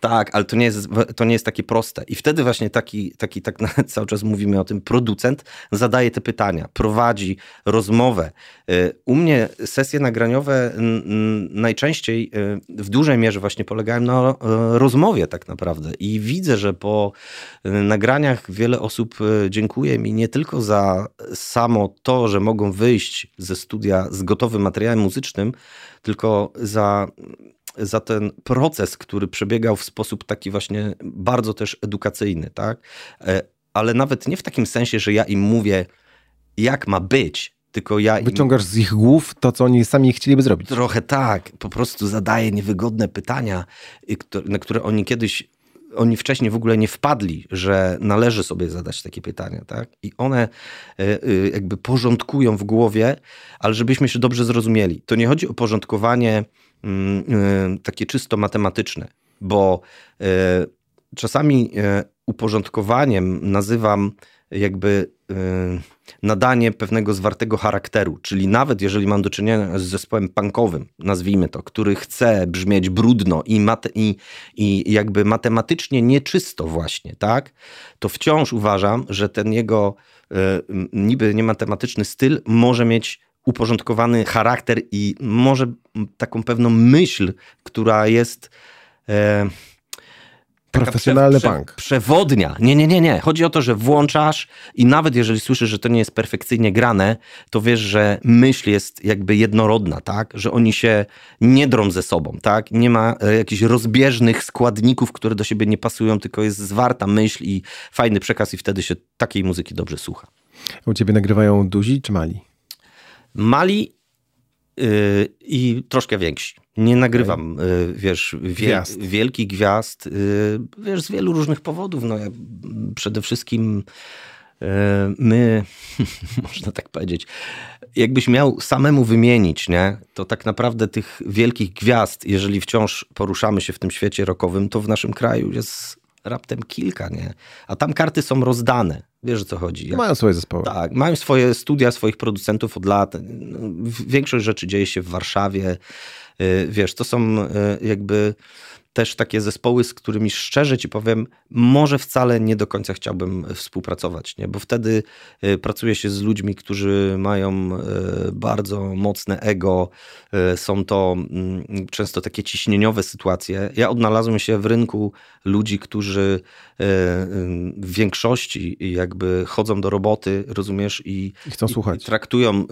E, Tak, ale to nie jest, to nie jest takie proste. I wtedy właśnie taki, taki tak cały czas mówimy o tym, producent zadaje te pytania, prowadzi rozmowę. Y, u mnie sesje nagraniowe najczęściej y, w dużej mierze właśnie polegają na y, rozmowie tak naprawdę. I widzę, że po nagraniach wiele osób dziękuję mi nie tylko za samo to, że mogą wyjść ze studia z gotowym materiałem muzycznym, tylko za za ten proces, który przebiegał w sposób taki właśnie bardzo też edukacyjny, tak? E, ale nawet nie w takim sensie, że ja im mówię, jak ma być, tylko ja. Wyciągasz im... z ich głów to, co oni sami chcieliby zrobić. Trochę tak. Po prostu zadaję niewygodne pytania, na które oni kiedyś. Oni wcześniej w ogóle nie wpadli, że należy sobie zadać takie pytania, tak? I one e, e, jakby porządkują w głowie, ale żebyśmy się dobrze zrozumieli. To nie chodzi o porządkowanie Mm, y, takie czysto matematyczne, bo czasami uporządkowaniem nazywam jakby nadanie pewnego zwartego charakteru, czyli nawet jeżeli mam do czynienia z zespołem punkowym, nazwijmy to, który chce brzmieć brudno i, mate, i, i jakby matematycznie nieczysto właśnie, tak, to wciąż uważam, że ten jego niby niematematyczny styl może mieć uporządkowany charakter i może taką pewną myśl, która jest. E, Profesjonalny prze, punk. Przewodnia. Nie, nie, nie, nie. Chodzi o to, że włączasz i nawet jeżeli słyszysz, że to nie jest perfekcyjnie grane, to wiesz, że myśl jest jakby jednorodna, tak? Że oni się nie drą ze sobą, tak? Nie ma e, jakichś rozbieżnych składników, które do siebie nie pasują, tylko jest zwarta myśl i fajny przekaz i wtedy się takiej muzyki dobrze słucha. U ciebie nagrywają duzi czy mali? Mali yy, i troszkę więksi. Nie nagrywam, yy, wiesz, wie, gwiazd. wielkich gwiazd, yy, wiesz, z wielu różnych powodów. No, ja przede wszystkim y, my, można tak powiedzieć, jakbyś miał samemu wymienić, nie, to tak naprawdę tych wielkich gwiazd, jeżeli wciąż poruszamy się w tym świecie rockowym, to w naszym kraju jest raptem kilka, nie? A tam karty są rozdane. Wiesz o co chodzi. Jak... Mają swoje zespoły. Tak, mają swoje studia swoich producentów od lat. Większość rzeczy dzieje się w Warszawie. Y, wiesz, to są y, jakby też takie zespoły, z którymi szczerze ci powiem, może wcale nie do końca chciałbym współpracować, nie? bo wtedy y, pracuje się z ludźmi, którzy mają y, bardzo mocne ego, y, są to mm, często takie ciśnieniowe sytuacje. Ja odnalazłem się w rynku ludzi, którzy w większości jakby chodzą do roboty, rozumiesz, i, I. I traktują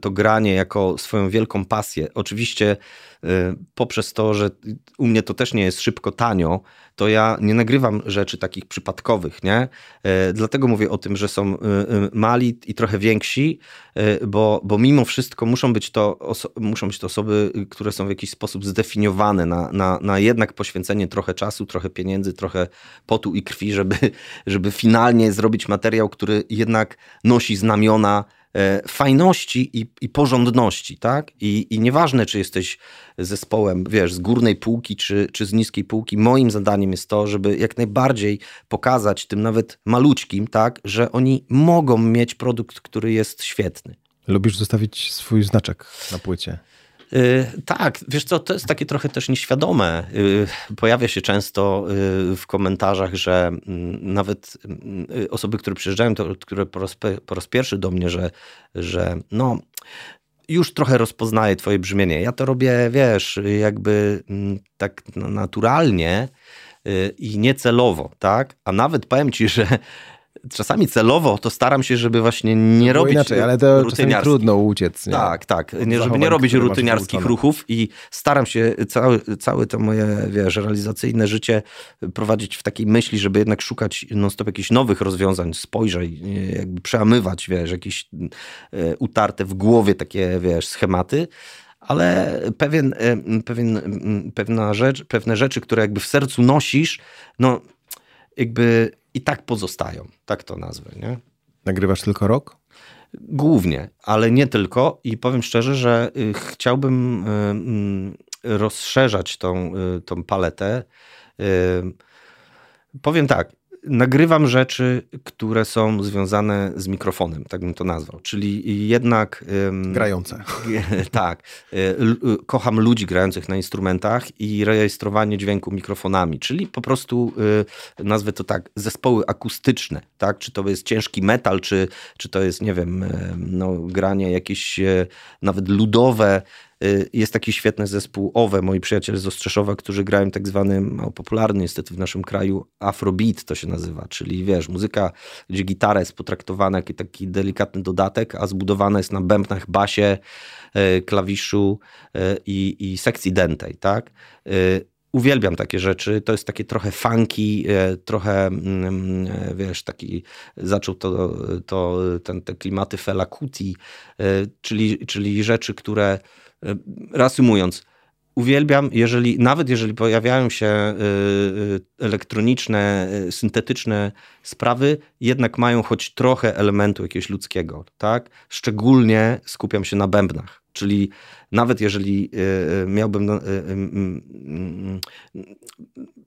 to granie jako swoją wielką pasję. Oczywiście y, poprzez to, że u mnie to też nie jest szybko, tanio, to ja nie nagrywam rzeczy takich przypadkowych, nie? Y, dlatego mówię o tym, że są y, mali i trochę więksi, bo, bo mimo wszystko muszą być, to muszą być to osoby, które są w jakiś sposób zdefiniowane na, na, na jednak poświęcenie trochę czasu, trochę pieniędzy, trochę potu i krwi, żeby, żeby finalnie zrobić materiał, który jednak nosi znamiona fajności i, i porządności, tak? I, I nieważne, czy jesteś zespołem, wiesz, z górnej półki, czy, czy z niskiej półki, moim zadaniem jest to, żeby jak najbardziej pokazać tym nawet maluczkim, tak, że oni mogą mieć produkt, który jest świetny. Lubisz zostawić swój znaczek na płycie? Y, tak, wiesz co, to jest takie trochę też nieświadome. Y, pojawia się często y, w komentarzach, że mm, nawet osoby, które przyjeżdżają, to, które po raz, po raz pierwszy do mnie, że, że no już trochę rozpoznaję twoje brzmienie. Ja to robię, wiesz, jakby mm, tak naturalnie i niecelowo, tak? A nawet powiem ci, że czasami celowo to staram się, żeby właśnie nie robić inaczej, ale to czasami trudno uciec. Nie? Tak, tak. Nie, żeby nie robić rutyniarskich ruchów i staram się całe, całe to moje, wiesz, realizacyjne życie prowadzić w takiej myśli, żeby jednak szukać non-stop jakichś nowych rozwiązań, spojrzeń, jakby przełamywać, wiesz, jakieś e, utarte w głowie takie, wiesz, schematy ale pewien, e, pewien, pewna rzecz, pewne rzeczy, które jakby w sercu nosisz, no jakby i tak pozostają. Tak to nazwę, nie? Nagrywasz tylko rok? Głównie, ale nie tylko. I powiem szczerze, że y, chciałbym y, mm, rozszerzać tą, y, tą paletę. Powiem tak, nagrywam rzeczy, które są związane z mikrofonem, tak bym to nazwał. Czyli jednak. Grające. tak. Kocham ludzi grających na instrumentach i rejestrowanie dźwięku mikrofonami, czyli po prostu nazwę to tak, zespoły akustyczne, tak? Czy to jest ciężki metal, czy, czy to jest, nie wiem, no, granie jakieś nawet ludowe jest taki świetny zespół OWE, moi przyjaciele z Ostrzeszowa, którzy grają tak zwany, mało popularny niestety w naszym kraju, afrobeat to się nazywa, czyli wiesz, muzyka, gdzie gitara jest potraktowana jak taki delikatny dodatek, a zbudowana jest na bębnach, basie, y, klawiszu y, i, i sekcji dentej, tak? Uwielbiam takie rzeczy. To jest takie trochę funky, trochę, mm, wiesz, taki, zaczął to, to ten, te klimaty Fela Kuti, czyli, czyli rzeczy, które reasumując, uwielbiam, jeżeli, nawet jeżeli pojawiają się e, e, elektroniczne, syntetyczne sprawy, jednak mają choć trochę elementu jakiegoś ludzkiego, tak? Szczególnie skupiam się na bębnach, czyli nawet jeżeli miałbym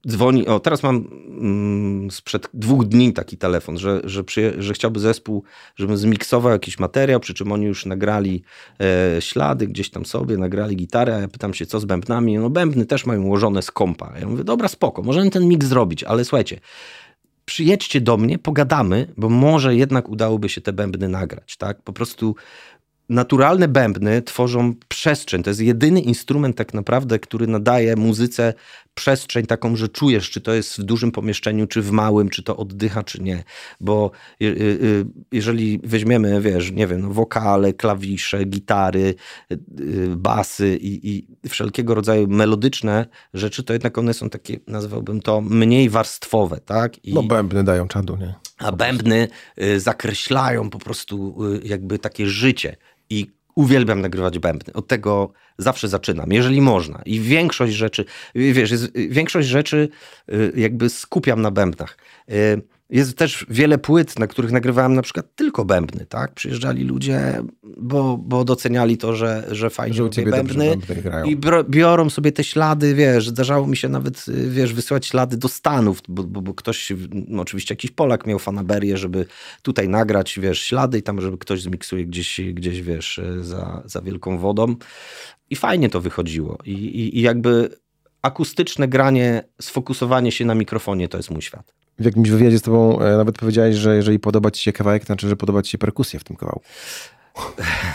dzwoni, o teraz mam mm, sprzed dwóch dni taki telefon, że, że, że chciałby zespół, żebym zmiksował jakiś materiał, przy czym oni już nagrali e, ślady gdzieś tam sobie, nagrali gitarę, a ja pytam się co z bębnami, no bębny też mają ułożone z kompa. Ja mówię, dobra spoko, możemy ten mix zrobić, ale słuchajcie, przyjedźcie do mnie, pogadamy, bo może jednak udałoby się te bębny nagrać, tak? Po prostu naturalne bębny tworzą przestrzeń. To jest jedyny instrument tak naprawdę, który nadaje muzyce przestrzeń taką, że czujesz, czy to jest w dużym pomieszczeniu, czy w małym, czy to oddycha, czy nie. Bo y, y, y, jeżeli weźmiemy, wiesz, nie wiem, wokale, klawisze, gitary, basy i, i wszelkiego rodzaju melodyczne rzeczy, to jednak one są takie, nazwałbym to, mniej warstwowe, tak? I, no bębny dają czadu, nie? A bębny zakreślają po prostu jakby takie życie. I uwielbiam nagrywać bębny. Od tego zawsze zaczynam, jeżeli można. I większość rzeczy, wiesz, większość rzeczy y, jakby skupiam na bębnach. Y, jest też wiele płyt, na których nagrywałem na przykład tylko bębny, tak? Przyjeżdżali ludzie, bo, bo doceniali to, że, że fajnie że bębny, bębny i biorą sobie te ślady, wiesz, zdarzało mi się nawet, wiesz, wysyłać ślady do Stanów, bo, bo, bo ktoś, no oczywiście jakiś Polak miał fanaberię, żeby tutaj nagrać, wiesz, ślady i tam, żeby ktoś zmiksuje gdzieś, gdzieś wiesz, za, za wielką wodą. I fajnie to wychodziło. I, i, i jakby akustyczne granie, sfokusowanie się na mikrofonie to jest mój świat w jakimś wywiadzie z tobą e, nawet powiedziałeś, że jeżeli podoba ci się kawałek, to znaczy, że podoba ci się perkusja w tym kawałku.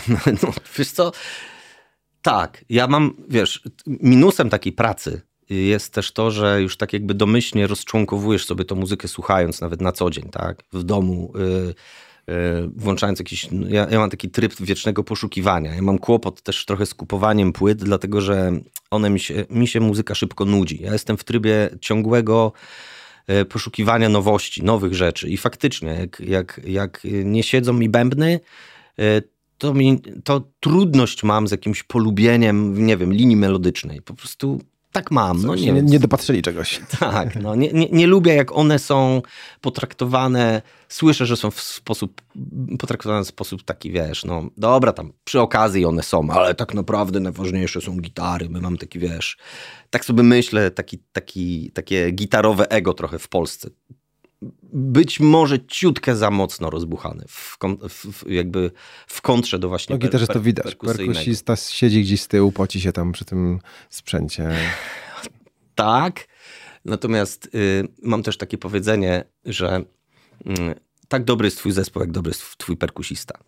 No, no, wiesz co, tak, ja mam, wiesz, minusem takiej pracy jest też to, że już tak jakby domyślnie rozczłonkowujesz sobie tą muzykę słuchając nawet na co dzień, tak, w domu, yy, yy, włączając jakiś, no, ja, ja, mam taki tryb wiecznego poszukiwania, ja mam kłopot też trochę z kupowaniem płyt, dlatego, że one mi się, mi się muzyka szybko nudzi, ja jestem w trybie ciągłego poszukiwania nowości, nowych rzeczy. I faktycznie, jak, jak, jak nie siedzą mi bębny, e, to, mi, to trudność mam z jakimś polubieniem, nie wiem, linii melodycznej. Po prostu tak mam. No, nie, nie, dopatrzyli czegoś. Tak, no, nie, nie, nie, lubię jak one są potraktowane, słyszę, że są w sposób, potraktowane w sposób taki, wiesz, no dobra, tam przy okazji one są, ale tak naprawdę najważniejsze są gitary, my mamy taki, wiesz, tak sobie myślę, taki, taki, takie gitarowe ego trochę w Polsce. Być może ciutkę za mocno rozbuchany, w, w, jakby w kontrze do właśnie. No też to widać. Perkusista siedzi gdzieś z tyłu, poci się tam przy tym sprzęcie. tak. Natomiast y, mam też takie powiedzenie, że y, tak dobry jest twój zespół, jak dobry jest twój perkusista.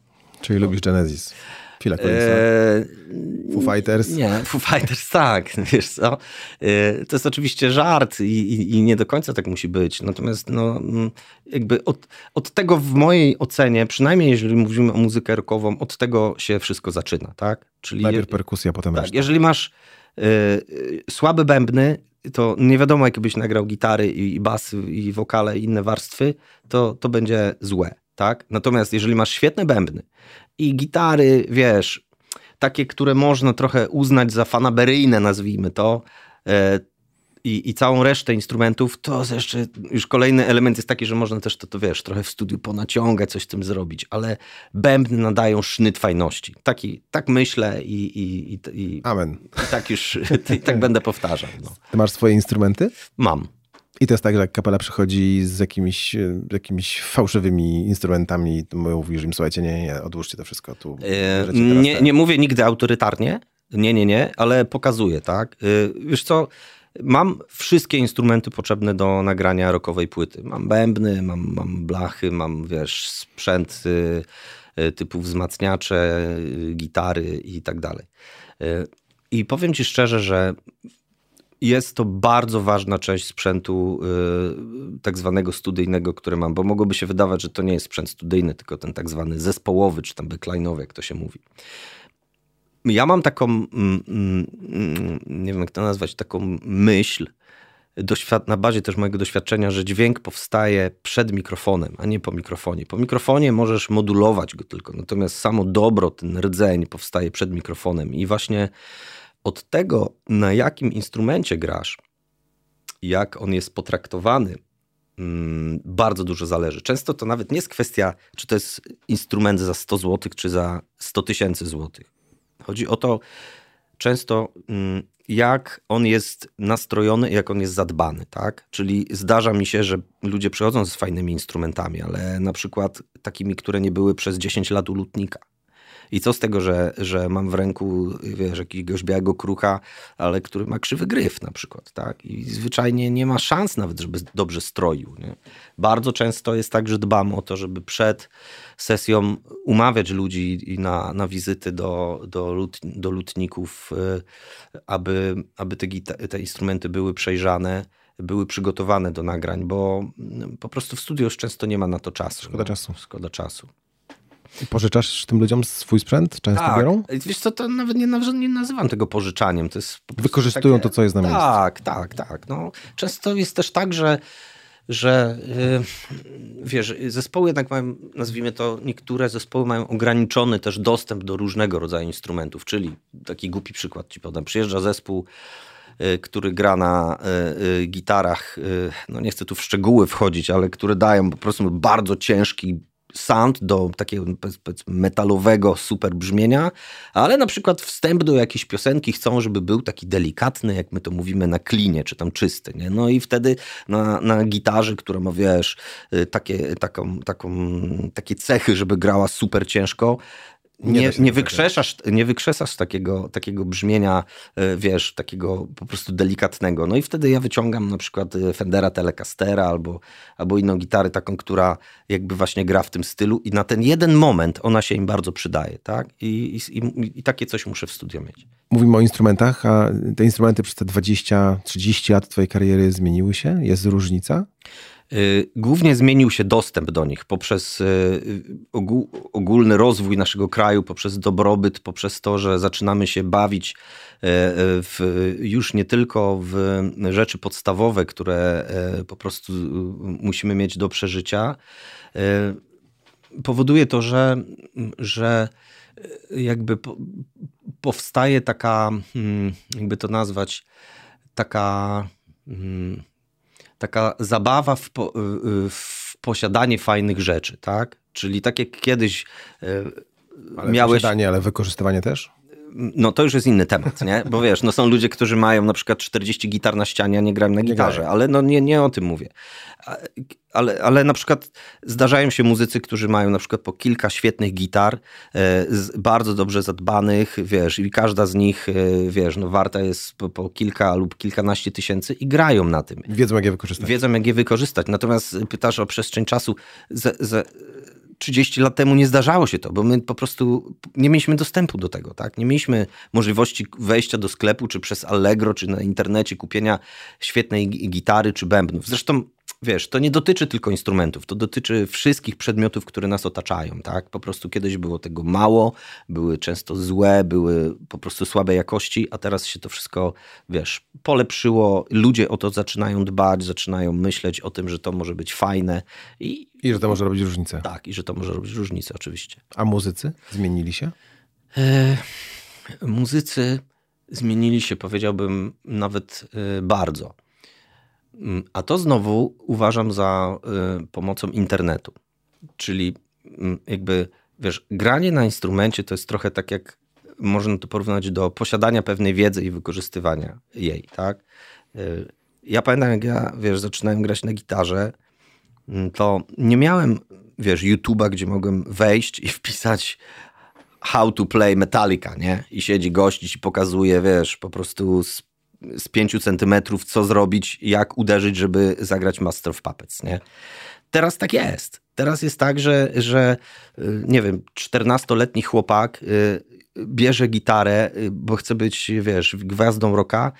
Czyli no. lubisz Genesis? Phila Eee, Foo Fighters? Nie, Foo Fighters tak, wiesz co. Eee, to jest oczywiście żart i, i, i, nie do końca tak musi być. Natomiast no, mm, jakby od, od tego w mojej ocenie, przynajmniej jeżeli mówimy o muzykę rockową, od tego się wszystko zaczyna, tak? Czyli Najpierw perkusja, potem tak, reszta. Jeżeli masz y, y, słabe bębny, to nie wiadomo, jak byś nagrał gitary i, i basy i wokale i inne warstwy, to, to będzie złe tak? Natomiast jeżeli masz świetne bębny i gitary, wiesz, takie, które można trochę uznać za fanaberyjne, nazwijmy to, e, i, i całą resztę instrumentów, to jeszcze już kolejny element jest taki, że można też to, to wiesz, trochę w studiu ponaciągać, coś z tym zrobić, ale bębny nadają sznyt fajności. Taki, tak myślę i, i, i, Amen. i tak już, i tak będę powtarzał. No. Ty masz swoje instrumenty? Mam. I to jest tak, że jak kapela przychodzi z jakimiś, e, jakimiś fałszywymi instrumentami, to mówisz im, słuchajcie, nie, nie, odłóżcie to wszystko tu. E, nie, nie mówię nigdy autorytarnie, nie, nie, nie, ale pokazuję, tak? E, wiesz co, mam wszystkie instrumenty potrzebne do nagrania rockowej płyty. Mam bębny, mam, mam blachy, mam, wiesz, sprzęt typu wzmacniacze, gitary i tak dalej. I powiem ci szczerze, że jest to bardzo ważna część sprzętu yy, tak zwanego studyjnego, który mam, bo mogłoby się wydawać, że to nie jest sprzęt studyjny, tylko ten tak zwany zespołowy, czy tam backline'owy, jak to się mówi. Ja mam taką, mm, mm nie wiem jak to nazwać, taką myśl, na bazie też mojego doświadczenia, że dźwięk powstaje przed mikrofonem, a nie po mikrofonie. Po mikrofonie możesz modulować go tylko, natomiast samo dobro, ten rdzeń powstaje przed mikrofonem i właśnie od tego, na jakim instrumencie grasz, jak on jest potraktowany, mm, bardzo dużo zależy. Często to nawet nie jest kwestia, czy to jest instrument za 100 zł, czy za 100 tysięcy złotych. Chodzi o to często, mm, jak on jest nastrojony, jak on jest zadbany, tak? Czyli zdarza mi się, że ludzie przychodzą z fajnymi instrumentami, ale na przykład takimi, które nie były przez 10 lat u lutnika i co z tego, że, że mam w ręku, wiesz, jakiegoś białego krucha, ale który ma krzywy gryf na przykład, tak? I zwyczajnie nie ma szans nawet, żeby dobrze stroił. Nie? Bardzo często jest tak, że dbam o to, żeby przed sesją umawiać ludzi na, na wizyty do, do, lut, do lutników, y, aby, aby te, te instrumenty były przejrzane były przygotowane do nagrań, bo po prostu w studiu już często nie ma na to czasu. Szkoda no, czasu. Szkoda czasu. Pożyczasz tym ludziom swój sprzęt? Często tak. biorą? Wiesz co, to nawet nie, nie nazywam tego pożyczaniem. To jest Wykorzystują takie... to, co jest na miejscu. Tak, tak, tak. No, często jest też tak, że że yy, wiesz, zespoły jednak mają, nazwijmy to, niektóre zespoły mają ograniczony też dostęp do różnego rodzaju instrumentów, czyli taki głupi przykład ci podam. Przyjeżdża zespół, yy, który gra na yy, gitarach, y, no nie chcę tu w szczegóły wchodzić, ale które dają po prostu bardzo ciężki sound do takiego metalowego super brzmienia, ale na przykład wstęp do jakiejś piosenki chcą, żeby był taki delikatny, jak my to mówimy, na klinie, czy tam czysty, nie? No i wtedy na, na gitarze, która ma, wiesz, y, takie, taką, taką, takie cechy, żeby grała super ciężko, nie, nie, wykrzeszasz, nie wykrzeszasz takiego, takiego brzmienia, e, wiesz, takiego po prostu delikatnego. No i wtedy ja wyciągam na przykład e, Fendera Telecastera albo, albo inną gitarę taką, która jakby właśnie gra w tym stylu i na ten jeden moment ona się im bardzo przydaje, tak? I, i, i takie coś muszę w studio mieć. Mówimy o instrumentach, a te instrumenty przez te 20-30 lat twojej kariery zmieniły się? Jest różnica? Y, głównie zmienił się dostęp do nich poprzez y, ogólny rozwój naszego kraju, poprzez dobrobyt, poprzez to, że zaczynamy się bawić y, w, już nie tylko w rzeczy podstawowe, które po prostu musimy mieć do przeżycia. Powoduje to, że, że jakby powstaje taka, hmm, jakby to nazwać, taka hmm, taka zabawa w, po, y, y, w posiadanie fajnych rzeczy, tak? Czyli tak jak kiedyś y, ale miałeś... Posiadanie, ale wykorzystywanie też? No to już jest inny temat, nie? Bo wiesz, no są ludzie, którzy mają na przykład 40 gitar na ścianie, a nie grają na gitarze, ale no nie, nie o tym mówię. Ale, ale na przykład zdarzają się muzycy, którzy mają na przykład po kilka świetnych gitar, e, bardzo dobrze zadbanych, wiesz, i każda z nich, e, wiesz, no warta jest po, po, kilka lub kilkanaście tysięcy i grają na tym. Wiedzą, jak je wykorzystać. Wiedzą, jak je wykorzystać. Natomiast pytasz o przestrzeń czasu. Z, z, 30 lat temu nie zdarzało się to, bo my po prostu nie mieliśmy dostępu do tego, tak? Nie mieliśmy możliwości wejścia do sklepu, czy przez Allegro, czy na internecie kupienia świetnej gitary, czy bębnów. Zresztą wiesz, to nie dotyczy tylko instrumentów, to dotyczy wszystkich przedmiotów, które nas otaczają, tak? Po prostu kiedyś było tego mało, były często złe, były po prostu słabej jakości, a teraz się to wszystko, wiesz, polepszyło, ludzie o to zaczynają dbać, zaczynają myśleć o tym, że to może być fajne i... I że to może robić różnicę. Tak, i że to może robić różnicę, oczywiście. A muzycy zmienili się? E, muzycy zmienili się, powiedziałbym, nawet e, bardzo. Mm, a to znowu uważam za y, pomocą internetu. Czyli mm, jakby, wiesz, granie na instrumencie to jest trochę tak jak można to porównać do posiadania pewnej wiedzy i wykorzystywania jej, tak? Y, ja pamiętam, jak ja, wiesz, zaczynałem grać na gitarze, mm, to nie miałem, wiesz, YouTube'a, gdzie mogłem wejść i wpisać how to play Metallica, nie? I siedzi gość i ci pokazuje, wiesz, po prostu z, z pięciu centymetrów, co zrobić, jak uderzyć, żeby zagrać Master of Puppets, nie? Teraz tak jest. Teraz jest tak, że, że y, nie wiem, 14-letni chłopak y, bierze gitarę, y, bo chce być, wiesz, gwiazdą rocka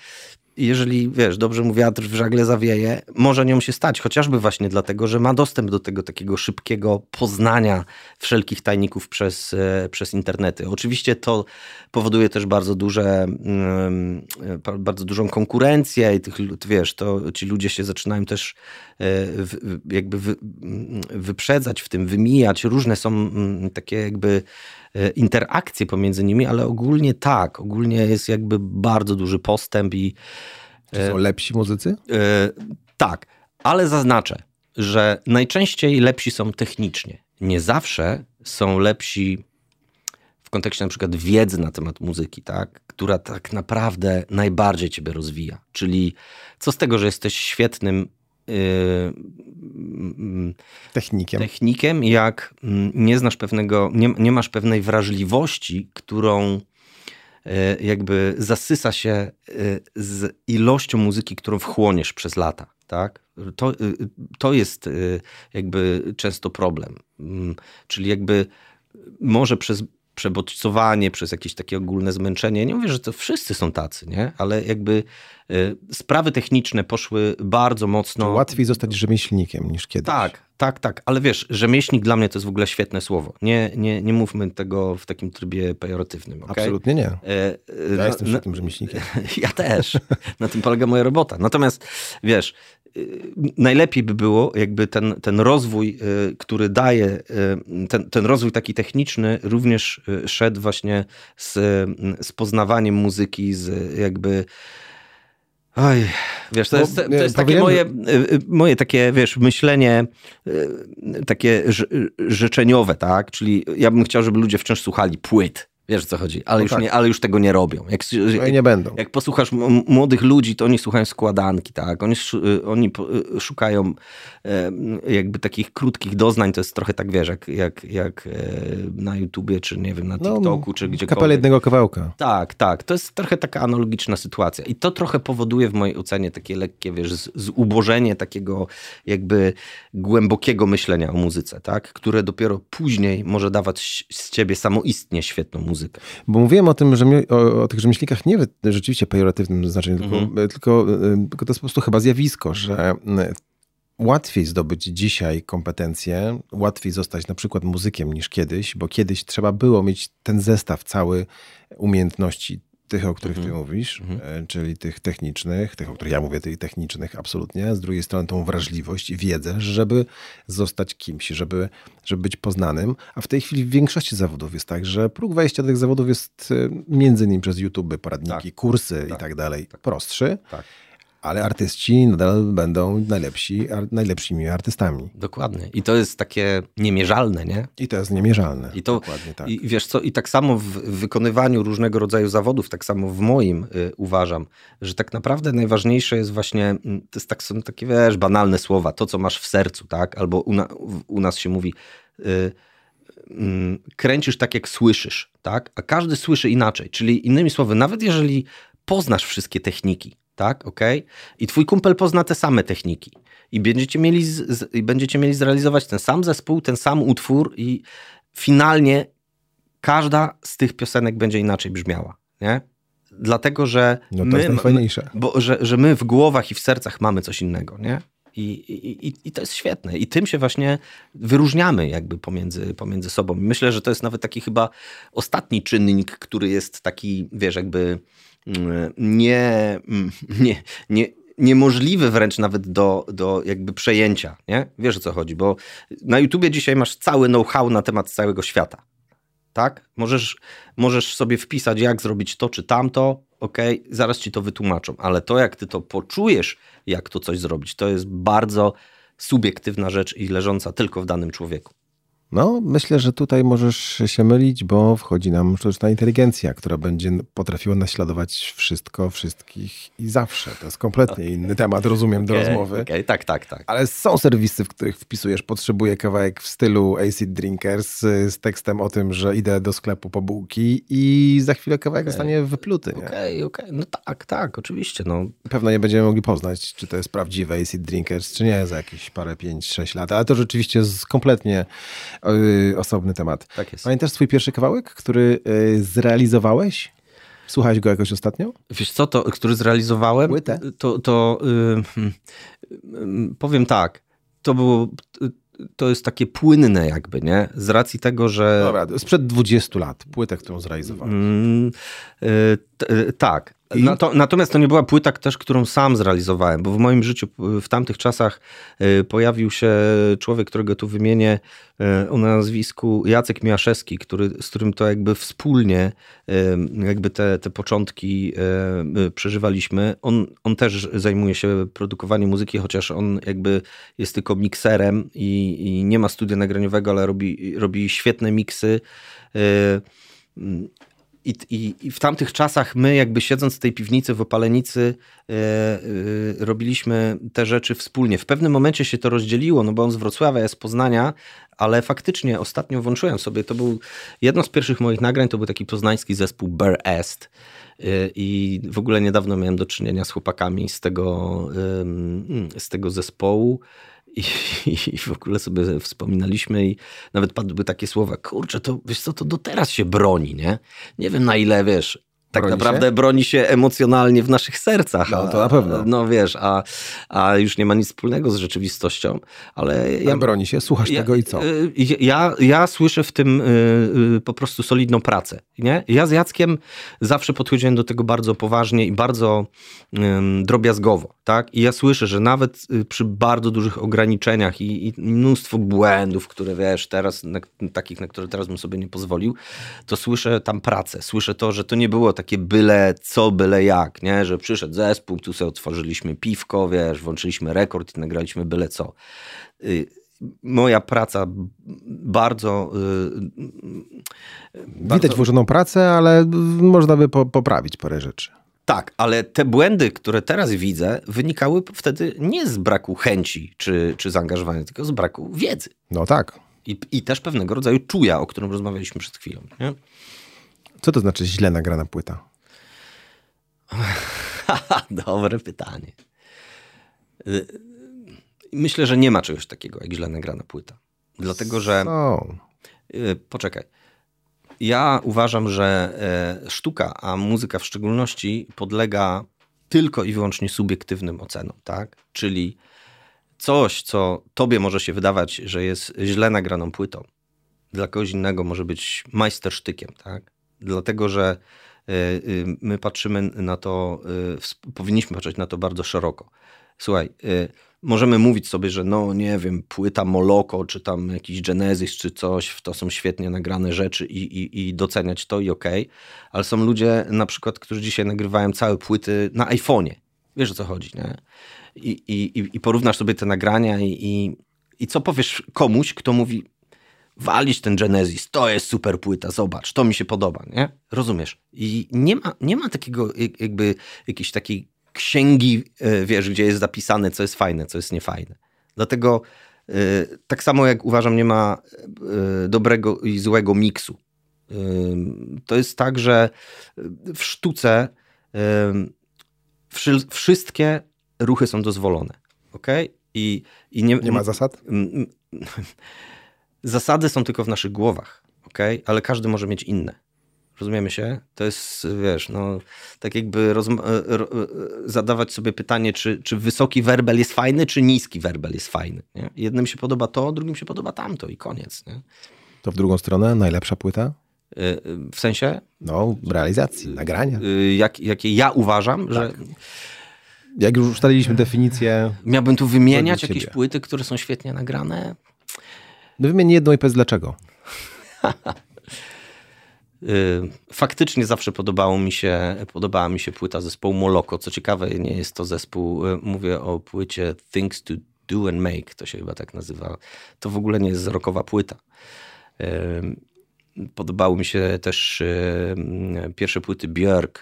jeżeli, wiesz, dobrze mu wiatr w żagle zawieje, może nią się stać, chociażby właśnie dlatego, że ma dostęp do tego takiego szybkiego poznania wszelkich tajników przez, e, przez internety. Oczywiście to powoduje też bardzo duże, mm, bardzo dużą konkurencję i tych, wiesz, to ci ludzie się zaczynają też e, jakby mm, wyprzedzać w tym, wymijać. Różne są mm, takie jakby e, interakcje pomiędzy nimi, ale ogólnie tak, ogólnie jest jakby bardzo duży postęp i Czy są lepsi muzycy? tak, ale zaznaczę, że najczęściej lepsi są technicznie. Nie zawsze są lepsi kontekście na przykład wiedzy na temat muzyki, tak? która tak naprawdę najbardziej ciebie rozwija. Czyli co z tego, że jesteś świetnym yy, technikiem. technikiem, jak mm, nie znasz pewnego, nie, nie masz pewnej wrażliwości, którą jakby zasysa się yy, z ilością muzyki, którą wchłoniesz przez lata. Tak? To, yy, to jest jakby często problem. Mm, czyli jakby może przez przebodźcowanie, przez jakieś takie ogólne zmęczenie. Nie mówię, że to wszyscy są tacy, nie? ale jakby y, sprawy techniczne poszły bardzo mocno. Łatwiej zostać rzemieślnikiem niż kiedyś. Tak, tak, tak. Ale wiesz, rzemieślnik dla mnie to jest w ogóle świetne słowo. Nie, nie, nie mówmy tego w takim trybie pejoratywnym. Okay? Absolutnie nie. E, ja no, jestem świetnym rzemieślnikiem. Ja też. Na tym polega moja robota. Natomiast wiesz, najlepiej by było, jakby ten, ten rozwój, y, który daje, y, ten, ten rozwój taki techniczny również y, szedł właśnie z, z poznawaniem muzyki, z jakby Oj, wiesz, to jest, to jest takie moje, moje takie, wiesz, myślenie takie życzeniowe, tak? Czyli ja bym chciał, żeby ludzie wciąż słuchali płyt, Wiesz o co chodzi, ale, no już tak. nie, ale już tego nie robią. Jak, no nie będą. Jak posłuchasz młodych ludzi, to oni słuchają składanki, tak? Oni, y, oni y, szukają jakby takich krótkich doznań, to jest trochę tak, wiesz, jak, jak, jak e, na YouTubie, czy nie wiem, na no, TikToku, no, czy gdziekolwiek. Kapel jednego kawałka. Tak, tak. To jest trochę taka analogiczna sytuacja. I to trochę powoduje w mojej ocenie takie lekkie, wiesz, zubożenie takiego jakby głębokiego myślenia o muzyce, tak? Które dopiero później może dawać z ciebie samoistnie świetną muzykę muzykę. Bo mówiłem o tym, że o, o tych rzemieślnikach nie w rzeczywiście pejoratywnym znaczeniu, tylko, mhm. tylko, e, tylko to jest po prostu chyba zjawisko, że łatwiej zdobyć dzisiaj kompetencje, łatwiej zostać na przykład muzykiem niż kiedyś, bo kiedyś trzeba było mieć ten zestaw cały umiejętności tych, o których ty mhm. mówisz, mm czyli tych technicznych, tych, o których ja mówię, tych technicznych absolutnie, z drugiej strony tą wrażliwość i wiedzę, żeby zostać kimś, żeby, żeby być poznanym, a w tej chwili w większości zawodów jest tak, że próg wejścia do tych zawodów jest e, między innymi przez YouTube, poradniki, tak. kursy tak. i tak dalej tak. prostszy. Tak ale artyści nadal będą najlepsi, najlepszymi artystami. Dokładnie. I to jest takie niemierzalne, nie? I to jest niemierzalne. I to, Dokładnie tak. I wiesz co, i tak samo w wykonywaniu różnego rodzaju zawodów, tak samo w moim y, uważam, że tak naprawdę najważniejsze jest właśnie, mm, to jest tak, są takie, wiesz, banalne słowa, to co masz w sercu, tak? Albo u, na, u nas się mówi... Y, mm, kręcisz tak, jak słyszysz, tak? A każdy słyszy inaczej. Czyli innymi słowy, nawet jeżeli poznasz wszystkie techniki, tak, ok? I twój kumpel pozna te same techniki. I będziecie mieli, z, z, i będziecie mieli zrealizować ten sam zespół, ten sam utwór i finalnie każda z tych piosenek będzie inaczej brzmiała, nie? Dlatego, że no to my. Bo, że, że my w głowach i w sercach mamy coś innego, nie? I, i, I to jest świetne. I tym się właśnie wyróżniamy jakby pomiędzy, pomiędzy sobą. Myślę, że to jest nawet taki chyba ostatni czynnik, który jest taki, wiesz, jakby nie, nie, nie, niemożliwy wręcz nawet do, do jakby przejęcia, nie? Wiesz o co chodzi, bo na YouTubie dzisiaj masz cały know-how na temat całego świata, tak? Możesz, możesz sobie wpisać, jak zrobić to czy tamto, ok, zaraz ci to wytłumaczą, ale to, jak ty to poczujesz, jak to coś zrobić, to jest bardzo subiektywna rzecz i leżąca tylko w danym człowieku. No, myślę, że tutaj możesz się mylić, bo wchodzi nam sztuczna inteligencja, która będzie potrafiła naśladować wszystko, wszystkich i zawsze. To jest kompletnie inny temat, rozumiem, do Okay, rozmowy. okay, tak, tak, tak. Ale są serwisy, w których wpisujesz, potrzebuję kawałek w stylu Acid Drinkers y, z tekstem o tym, że idę do sklepu po bułki i za chwilę kawałek zostanie wypluty. Okej, okej, no tak, tak, oczywiście, no. Pewno nie będziemy mogli poznać, czy to jest prawdziwe Acid Drinkers, czy nie, za jakieś parę, pięć, sześć lat. Ale to rzeczywiście jest kompletnie osobny temat. Tak jest. Pamiętasz swój pierwszy kawałek, który y, zrealizowałeś? Słuchałeś go jakoś ostatnio? Wiesz co, to, który zrealizowałem, Płytę? to, to y, hmm, y, powiem tak, to było, to jest takie płynne jakby, nie? Z racji tego, że... Dobra, sprzed 20 lat, płytę, którą zrealizowałeś. Mm, y, t- y, tak. I? Nato, natomiast to nie była płyta też, którą sam zrealizowałem, bo w moim życiu y, w tamtych czasach y, pojawił się człowiek, którego tu wymienię y, o nazwisku Jacek Miaszewski, który, z którym to jakby wspólnie y, jakby te, te początki y, y, przeżywaliśmy. On, on też zajmuje się produkowaniem muzyki, chociaż on jakby jest tylko mikserem i, i nie ma studia nagraniowego, ale robi, robi świetne miksy. I, i, I w tamtych czasach my, jakby siedząc w tej piwnicy w Opalenicy, e, e, robiliśmy te rzeczy wspólnie. W pewnym momencie się to rozdzieliło, no bo on z Wrocławia, jest z Poznania, ale faktycznie ostatnio włączyłem sobie, to był jedno z pierwszych moich nagrań, to był taki poznański zespół Bear Est. E, I w ogóle niedawno miałem do czynienia z chłopakami z tego, z tego zespołu. I, I w ogóle sobie wspominaliśmy i nawet padły takie słowa, kurczę, to wiesz co, to do teraz się broni, nie? Nie wiem na ile, wiesz, tak Broni naprawdę się? broni się emocjonalnie w naszych sercach. No, to na pewno. No wiesz, a, a już nie ma nic wspólnego z rzeczywistością, ale ja, Ja broni się, słuchasz tego i co? y, Ja, ja słyszę w tym y, y, po prostu solidną pracę. Nie? Ja z Jackiem zawsze podchodziłem do tego bardzo poważnie i bardzo ym, drobiazgowo. Tak? I ja słyszę, że nawet y, przy bardzo dużych ograniczeniach i, i mnóstwo błędów, które wiesz, teraz, na, takich, na które teraz bym sobie nie pozwolił, to słyszę tam pracę. Słyszę to, że to nie było takie byle co, byle jak, nie? że przyszedł zespół, tu sobie otworzyliśmy piwko, wiesz, włączyliśmy rekord i nagraliśmy byle co. Y, Moja praca bardzo y, Widać włożoną pracę, ale można by po, poprawić parę rzeczy. Tak, ale te błędy, które teraz widzę, wynikały wtedy nie z braku chęci czy, czy zaangażowania, tylko z braku wiedzy. No tak. I, I też pewnego rodzaju czuja, o którym rozmawialiśmy przed chwilą. Nie? Co to znaczy źle nagrana płyta? Dobre pytanie. Y, Myślę, że nie ma czegoś takiego jak źle nagrana płyta. Dlatego, że. No, Y, Poczekaj. Ja uważam, że e, sztuka, a muzyka w szczególności, podlega tylko i wyłącznie subiektywnym ocenom, tak? Czyli coś, co tobie może się wydawać, że jest źle nagraną płytą, dla kogoś innego może być majstersztykiem, tak? Dlatego, że y, y, my patrzymy na to, y, powinniśmy patrzeć na to bardzo szeroko. Słuchaj, możemy mówić sobie, że no nie wiem, płyta Moloko, czy tam jakiś Genesis, czy coś, to są świetnie nagrane rzeczy i, i, i doceniać to i okej, ale są ludzie na przykład, którzy dzisiaj nagrywają całe płyty na iPhone'ie. Wiesz o co chodzi, nie? I, i- i porównasz sobie te nagrania i, i, i co powiesz komuś, kto mówi walić ten Genesis, to jest super płyta, zobacz, to mi się podoba, nie? Rozumiesz? I nie ma, nie ma takiego jak- jakby jakiejś takiej księgi, e, wiesz, gdzie jest zapisane, co jest fajne, co jest niefajne. Dlatego e, tak samo jak uważam, nie ma e, dobrego i złego miksu. To jest tak, że w sztuce wszy- wszystkie ruchy są dozwolone. ok? I, i nie, nie ma zasad? Zasady są tylko w naszych głowach, ok? Ale każdy może mieć inne. Rozumiemy się? To jest, wiesz, no, tak jakby e, e, zadawać sobie pytanie, czy, czy wysoki werbel jest fajny, czy niski werbel jest fajny. Nie? Jednym się podoba to, drugim się podoba tamto i koniec. Nie? To w drugą stronę najlepsza płyta? E, W sensie, No, realizacji, nagrania. jak, jakie ja uważam, że Jak już ustaliliśmy definicję, miałbym tu wymieniać jakieś płyty, które są świetnie nagrane. No wymień jedną i powiedz dlaczego. Y, Faktycznie zawsze podobało mi się, podobała mi się płyta zespołu Moloko. Co ciekawe, nie jest to zespół, y, mówię o płycie Things to Do and Make, to się chyba tak nazywa. To w ogóle nie jest rockowa płyta. Podobały mi się też pierwsze płyty Björk.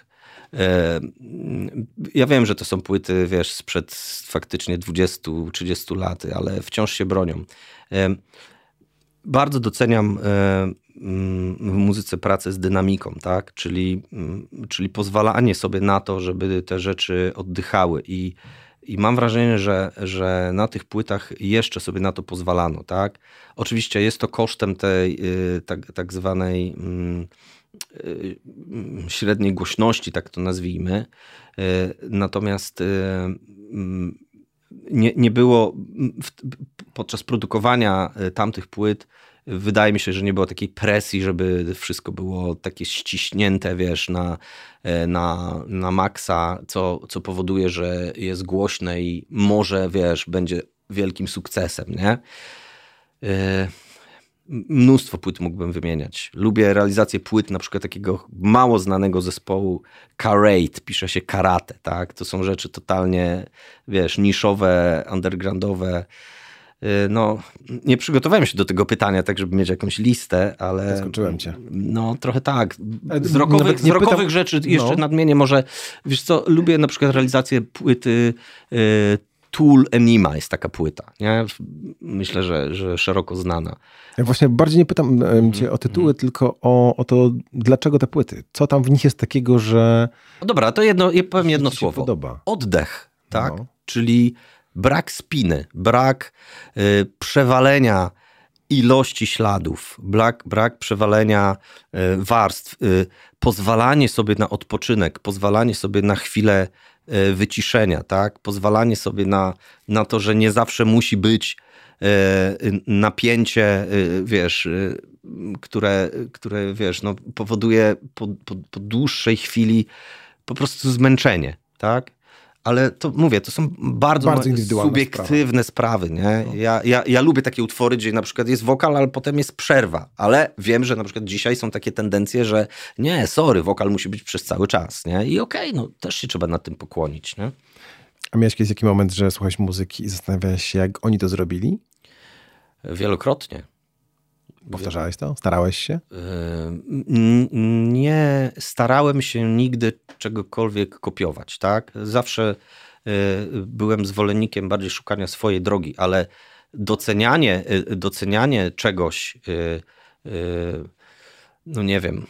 Ja wiem, że to są płyty, wiesz, sprzed faktycznie 20-30 lat, ale wciąż się bronią. Bardzo doceniam w muzyce pracę z dynamiką, tak? Czyli, czyli pozwalanie sobie na to, żeby te rzeczy oddychały i i mam wrażenie, że, że na tych płytach jeszcze sobie na to pozwalano, tak? Oczywiście jest to kosztem tej y, tak, tak zwanej mm, y, średniej głośności, tak to nazwijmy. Natomiast mm, nie, nie było podczas produkowania tamtych płyt wydaje mi się, że nie było takiej presji, żeby wszystko było takie ściśnięte, wiesz, na, e, na, na maksa, co, co powoduje, że jest głośne i może, wiesz, będzie wielkim sukcesem, nie? E, mnóstwo płyt mógłbym wymieniać. Lubię realizację płyt na przykład takiego mało znanego zespołu Karate, pisze się karate, tak? To są rzeczy totalnie, wiesz, niszowe, undergroundowe, Y, no, nie przygotowałem się do tego pytania, tak żeby mieć jakąś listę, ale... Zaskoczyłem cię. No, trochę tak. Z rokowych, z rokowych pytam... rzeczy jeszcze no. nadmienię może, wiesz co, lubię na przykład realizację płyty y, Tool Enima jest taka płyta, nie? Myślę, że, że szeroko znana. Ja właśnie bardziej nie pytam cię o tytuły, mm. tylko o, o to, dlaczego te płyty? Co tam w nich jest takiego, że... No dobra, to jedno, ja powiem jedno słowo. Podoba. Oddech, tak? No. Czyli brak spiny, brak y, przewalenia ilości śladów, brak, brak przewalenia y, warstw, y, pozwalanie sobie na odpoczynek, pozwalanie sobie na chwilę y, wyciszenia, tak? pozwalanie sobie na, na to, że nie zawsze musi być y, napięcie, y, wiesz, które, które wiesz, no, powoduje po, po, po dłuższej chwili po prostu zmęczenie, tak? Ale to mówię, to są bardzo, bardzo subiektywne sprawa. sprawy. Nie? No. Ja, ja, ja lubię takie utwory, gdzie na przykład jest wokal, ale potem jest przerwa. Ale wiem, że na przykład dzisiaj są takie tendencje, że nie, sorry, wokal musi być przez cały czas. Nie? I okej, okay, no też się trzeba nad tym pokłonić. Nie? A miałeś kiedyś taki moment, że słuchałeś muzyki i zastanawiałeś się, jak oni to zrobili? Wielokrotnie. Powtarzałeś to? Starałeś się? Nie starałem się nigdy czegokolwiek kopiować, tak? Zawsze y, byłem zwolennikiem bardziej szukania swojej drogi, ale docenianie, y, docenianie czegoś, no nie wiem,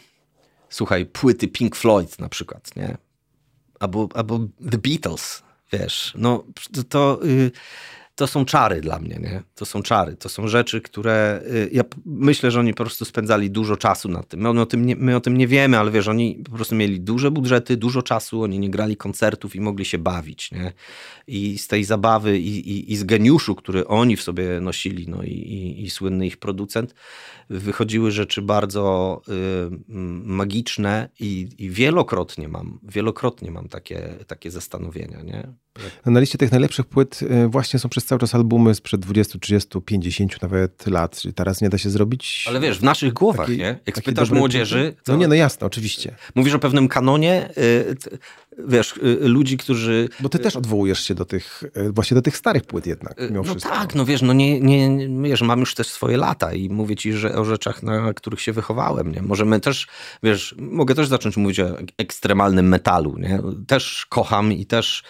słuchaj, płyty Pink Floyd na przykład, nie? Albo, albo The Beatles, wiesz, no to, to są czary dla mnie, nie? To są czary, to są rzeczy, które y, ja myślę, że oni po prostu spędzali dużo czasu na tym. My o tym nie, my o tym nie wiemy, ale wiesz, oni po prostu mieli duże budżety, dużo czasu, oni nie grali koncertów i mogli się bawić, nie? I z tej zabawy i, i, i z geniuszu, który oni w sobie nosili, no i, i, i słynny ich producent, wychodziły rzeczy bardzo y, magiczne i, i, wielokrotnie mam, wielokrotnie mam takie, takie zastanowienia, nie? Na liście tych najlepszych płyt y, właśnie są przez cały czas albumy sprzed 20, 30, 50 nawet lat. Czyli teraz nie da się zrobić. Ale wiesz, w naszych głowach, taki, nie? Jak spytasz młodzieży. To... No nie, no jasne, oczywiście. Mówisz o pewnym kanonie, y, wiesz, ludzi, którzy. Bo ty też odwołujesz się do tych, właśnie do tych starych płyt jednak. No wszystko. tak, no wiesz, no nie, nie, wiesz, mam już też swoje lata i mówię ci, że o rzeczach, na których się wychowałem. Nie? Możemy też, wiesz, mogę też zacząć mówić o ekstremalnym metalu. Nie? Też kocham i też,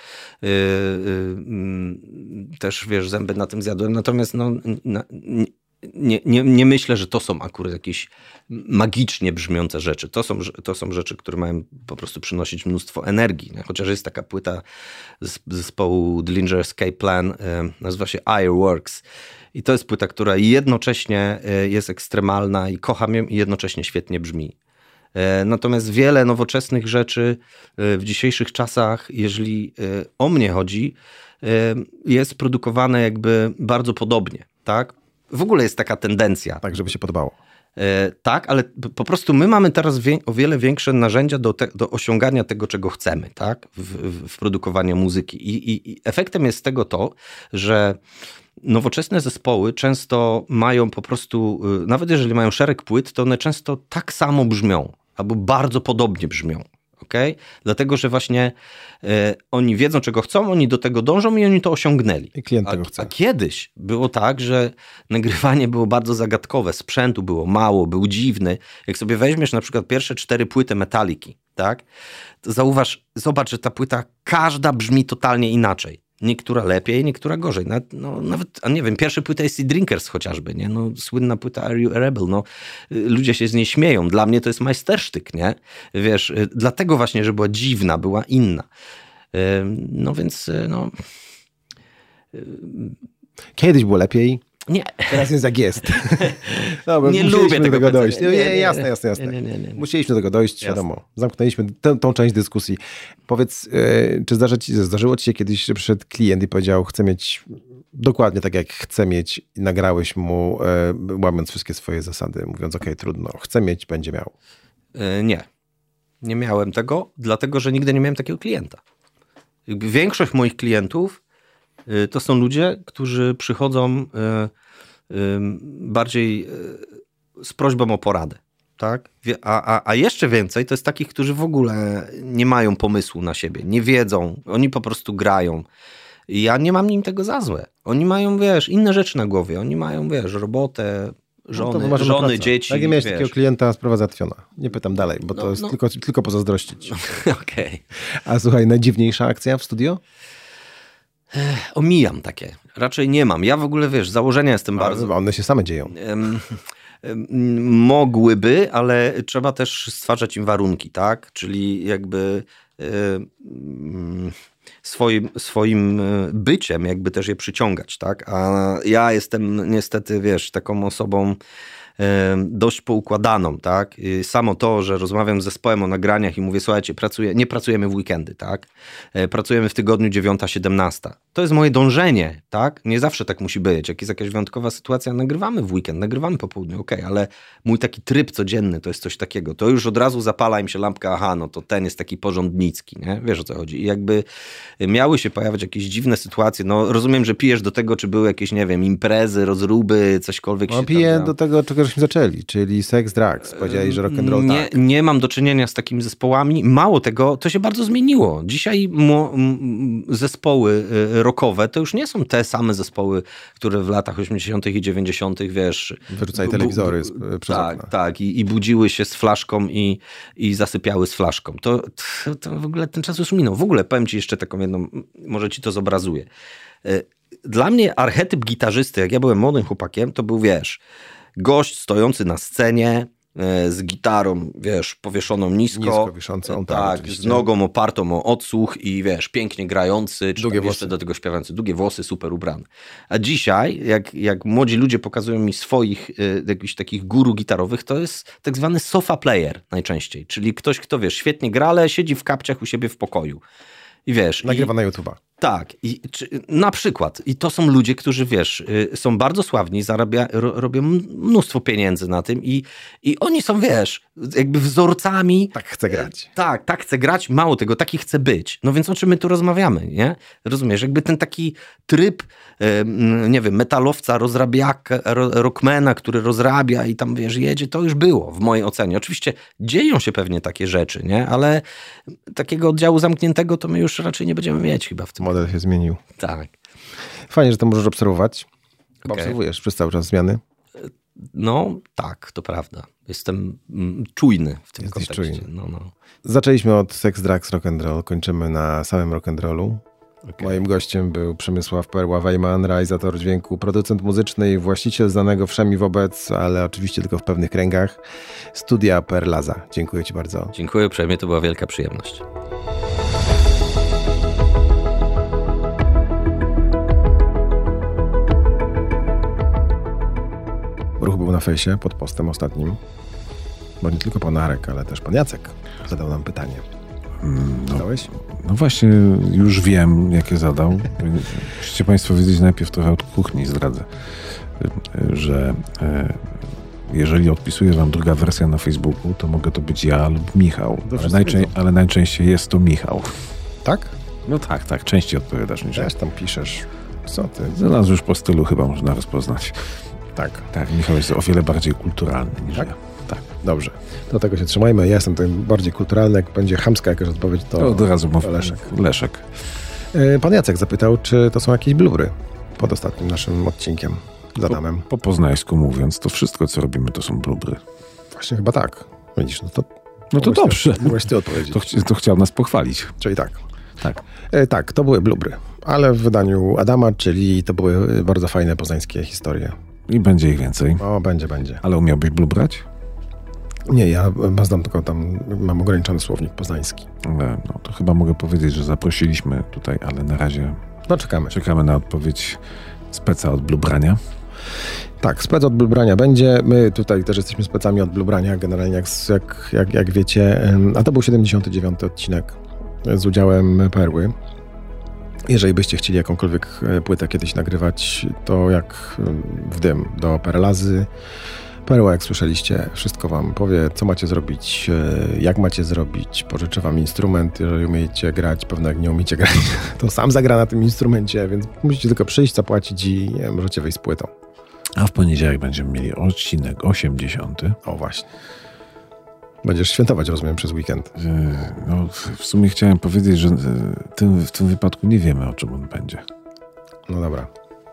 też, wiesz, zęby na tym zjadłem. Natomiast no, nie, nie, nie myślę, że to są akurat jakieś magicznie brzmiące rzeczy. To są, to są rzeczy, które mają po prostu przynosić mnóstwo energii. Chociaż jest taka płyta z zespołu Dillinger Escape Plan, yy, nazywa się Ironworks. I to jest płyta, która jednocześnie jest ekstremalna i kocham ją i jednocześnie świetnie brzmi. E, natomiast wiele nowoczesnych rzeczy e, w dzisiejszych czasach, jeżeli o mnie chodzi, jest produkowane jakby bardzo podobnie, tak? W ogóle jest taka tendencja. Tak, żeby się podobało. Tak, ale po prostu my mamy teraz o wiele większe narzędzia do, te, do osiągania tego, czego chcemy, tak? W, w, w produkowaniu muzyki. I, i, I efektem jest tego to, że nowoczesne zespoły często mają po prostu, y, nawet jeżeli mają szereg płyt, to one często tak samo brzmią, albo bardzo podobnie brzmią. Okay? Dlatego, że właśnie e, oni wiedzą, czego chcą, oni do tego dążą i oni to osiągnęli. I klient a, tego chce. A kiedyś było tak, że nagrywanie było bardzo zagadkowe, sprzętu było mało, był dziwny. Jak sobie weźmiesz na przykład pierwsze cztery płyty Metaliki, tak? To zauważ, zobacz, że ta płyta każda brzmi totalnie inaczej. Niektóra lepiej, niektóra gorzej. Nawet, no, nawet, a nie wiem, pierwsza płyta jest i Drinkers chociażby, nie? No, słynna płyta Are You a Rebel? No, y, ludzie się z niej śmieją. Dla mnie to jest majstersztyk, nie? Wiesz, y, dlatego właśnie, że była dziwna, była inna. Y, no więc, no... Kiedyś było lepiej, nie. Teraz jest jak jest. Dobra, nie lubię do tego dojść. Nie, nie, nie, jasne, jasne, jasne. Musieliśmy do tego dojść, jasne. wiadomo. Zamknęliśmy tę, tą część dyskusji. Powiedz, yy, czy zdarza ci, zdarzyło ci się kiedyś, że przyszedł klient i powiedział, chcę mieć dokładnie tak, jak chcę mieć i nagrałeś mu, yy, łamiąc wszystkie swoje zasady, mówiąc, ok, trudno, chcę mieć, będzie miał. Yy, nie. Nie miałem tego, dlatego, że nigdy nie miałem takiego klienta. Większość moich klientów to są ludzie, którzy przychodzą y, y, bardziej z prośbą o poradę. Tak? A, a, a jeszcze więcej to jest takich, którzy w ogóle nie mają pomysłu na siebie, nie wiedzą, oni po prostu grają. I ja nie mam nim tego za złe. Oni mają, wiesz, inne rzeczy na głowie. Oni mają, wiesz, robotę, żony, no żony pracę. dzieci. Tak, nie miałeś takiego klienta, sprawa załatwiona. Nie pytam dalej, bo no, to jest no. tylko, tylko pozazdrościć. Okej. Okay. A słuchaj, najdziwniejsza akcja w studio? Omijam takie. Raczej nie mam. Ja w ogóle, wiesz, założenia jestem bardzo... One się same dzieją. mogłyby, ale trzeba też stwarzać im warunki, tak? Czyli jakby swoim, swoim e, byciem jakby też je przyciągać, tak? A ja jestem niestety, wiesz, taką osobą dość poukładaną, tak? Samo to, że rozmawiam z zespołem o nagraniach i mówię, słuchajcie, pracuję, nie pracujemy w weekendy, tak? E, pracujemy w tygodniu 9-17. To jest moje dążenie, tak? Nie zawsze tak musi być. Jak jest jakaś wyjątkowa sytuacja, nagrywamy w weekend, nagrywamy po południu, okej, okay, ale mój taki tryb codzienny to jest coś takiego. To już od razu zapala im się lampka, aha, no to ten jest taki porządnicki, nie? Wiesz o co chodzi. I jakby miały się pojawiać jakieś dziwne sytuacje, no rozumiem, że pijesz do tego, czy były jakieś, nie wiem, imprezy, rozruby, cośkolwiek no, się piję tam, do tego, czego żeśmy zaczęli, czyli seks, drugs. Powiedzieli, że rock and roll nie, tak. Nie mam do czynienia z takimi zespołami. Mało tego, to się bardzo zmieniło. Dzisiaj zespoły y, rockowe to już nie są te same zespoły, które w latach 80. i 90. wiesz. Wyrzucali telewizory z, przez Tak, okna. tak. I, I, budziły się z flaszką i, i zasypiały z flaszką. To, to, to w ogóle ten czas już minął. W ogóle powiem ci jeszcze taką jedną, może ci to zobrazuje. Y, dla mnie archetyp gitarzysty, jak ja byłem młodym chłopakiem, to był, wiesz, gość stojący na scenie e, z gitarą, wiesz, powieszoną nisko. Nisko wiszącą, tak. tak z nogą opartą o odsłuch i wiesz, pięknie grający, czy długie włosy. do tego śpiewający. Długie włosy, super ubrany. A dzisiaj, jak, jak młodzi ludzie pokazują mi swoich y, jakichś takich guru gitarowych, to jest tak zwany sofa player najczęściej, czyli ktoś, kto wiesz, świetnie gra, ale siedzi w kapciach u siebie w pokoju. I wiesz. Nagrywa i, na YouTube'a. Tak, i, czy, na przykład. I to są ludzie, którzy wiesz, y, są bardzo sławni, zarabia, ro, robią mnóstwo pieniędzy na tym i, i oni są, wiesz, jakby wzorcami. Tak chcę grać. Tak, tak chcę grać, mało tego, taki chcę być. No więc o czym my tu rozmawiamy, nie? Rozumiesz, jakby ten taki tryb, nie wiem, metalowca, rozrabiaka, rockmana, który rozrabia i tam, wiesz, jedzie, to już było w mojej ocenie. Oczywiście dzieją się pewnie takie rzeczy, nie? Ale takiego oddziału zamkniętego to my już raczej nie będziemy mieć chyba w tym model się zmienił. Tak. Fajnie, że to możesz obserwować. Okay. Obserwujesz przez cały czas zmiany. No tak, to prawda. Jestem mm, czujny w tym Jesteś kontekście. Czujny. No, no. Zaczęliśmy od Sex, Drugs, Rock and Roll, kończymy na samym rock and rollu. Okay. Moim gościem był Przemysław Perła Wejman, realizator dźwięku, producent muzyczny i właściciel znanego wszemi wobec, ale oczywiście tylko w pewnych kręgach, studia Perlaza. Dziękuję Ci bardzo. Dziękuję uprzejmie, to była wielka przyjemność. Ruch był na fejsie pod postem ostatnim, bo nie tylko pan Arek, ale też pan Jacek zadał nam pytanie. No, no właśnie, już wiem, jakie zadał. Musicie Państwo wiedzieć najpierw trochę od kuchni zdradzę, że e, jeżeli odpisuje Wam druga wersja na Facebooku, to mogę to być ja lub Michał, ale, najczę ale najczęściej jest to Michał. Tak? No tak, tak, częściej odpowiadasz niż ja. tam piszesz. Co ty? Znalazł już po stylu chyba można rozpoznać. Tak. Tak, Michał jest o wiele bardziej kulturalny niż tak? ja. Tak. Dobrze. Do tego się trzymajmy. Ja jestem tym bardziej kulturalny. Jak będzie chamska jakaś odpowiedź, to, To od razu mów. Leszek. Leszek. E, Pan Jacek zapytał, czy to są jakieś blury pod ostatnim naszym odcinkiem z Adamem. Po, po poznańsku mówiąc, to wszystko, co robimy, to są blubry. Właśnie chyba tak. Widzisz, no to... No to ty- dobrze. Mogłeś ty odpowiedzieć. To, chci- to chciał nas pochwalić. Czyli tak. Tak. E, tak, to były blubry. Ale w wydaniu Adama, czyli to były bardzo fajne poznańskie historie. I będzie ich więcej. O, będzie, będzie. Ale umiałbyś blubrać? Nie, ja znam tylko tam, mam ograniczony słownik poznański. E, No to chyba mogę powiedzieć, że zaprosiliśmy tutaj, ale na razie No czekamy. czekamy na odpowiedź speca od blubrania. Tak, spec od blubrania będzie. My tutaj też jesteśmy specami od blubrania, generalnie jak, jak, jak, jak wiecie. A to był 79 odcinek z udziałem Perły. Jeżeli byście chcieli jakąkolwiek e, płytę kiedyś nagrywać, to jak em, w dym do Perlazy. Perła, jak słyszeliście, wszystko wam powie, co macie zrobić, e, jak macie zrobić, pożyczy wam instrument, jeżeli umiecie grać, pewno jak nie umiecie grać, to sam zagra na tym instrumencie, więc musicie tylko przyjść, zapłacić i e, możecie wejść z płytą. A w poniedziałek będziemy mieli odcinek 80. O właśnie. Będziesz świętować, rozumiem, przez weekend. E, No, w sumie chciałem powiedzieć, że e, tym, w tym wypadku nie wiemy, o czym on będzie. No dobra.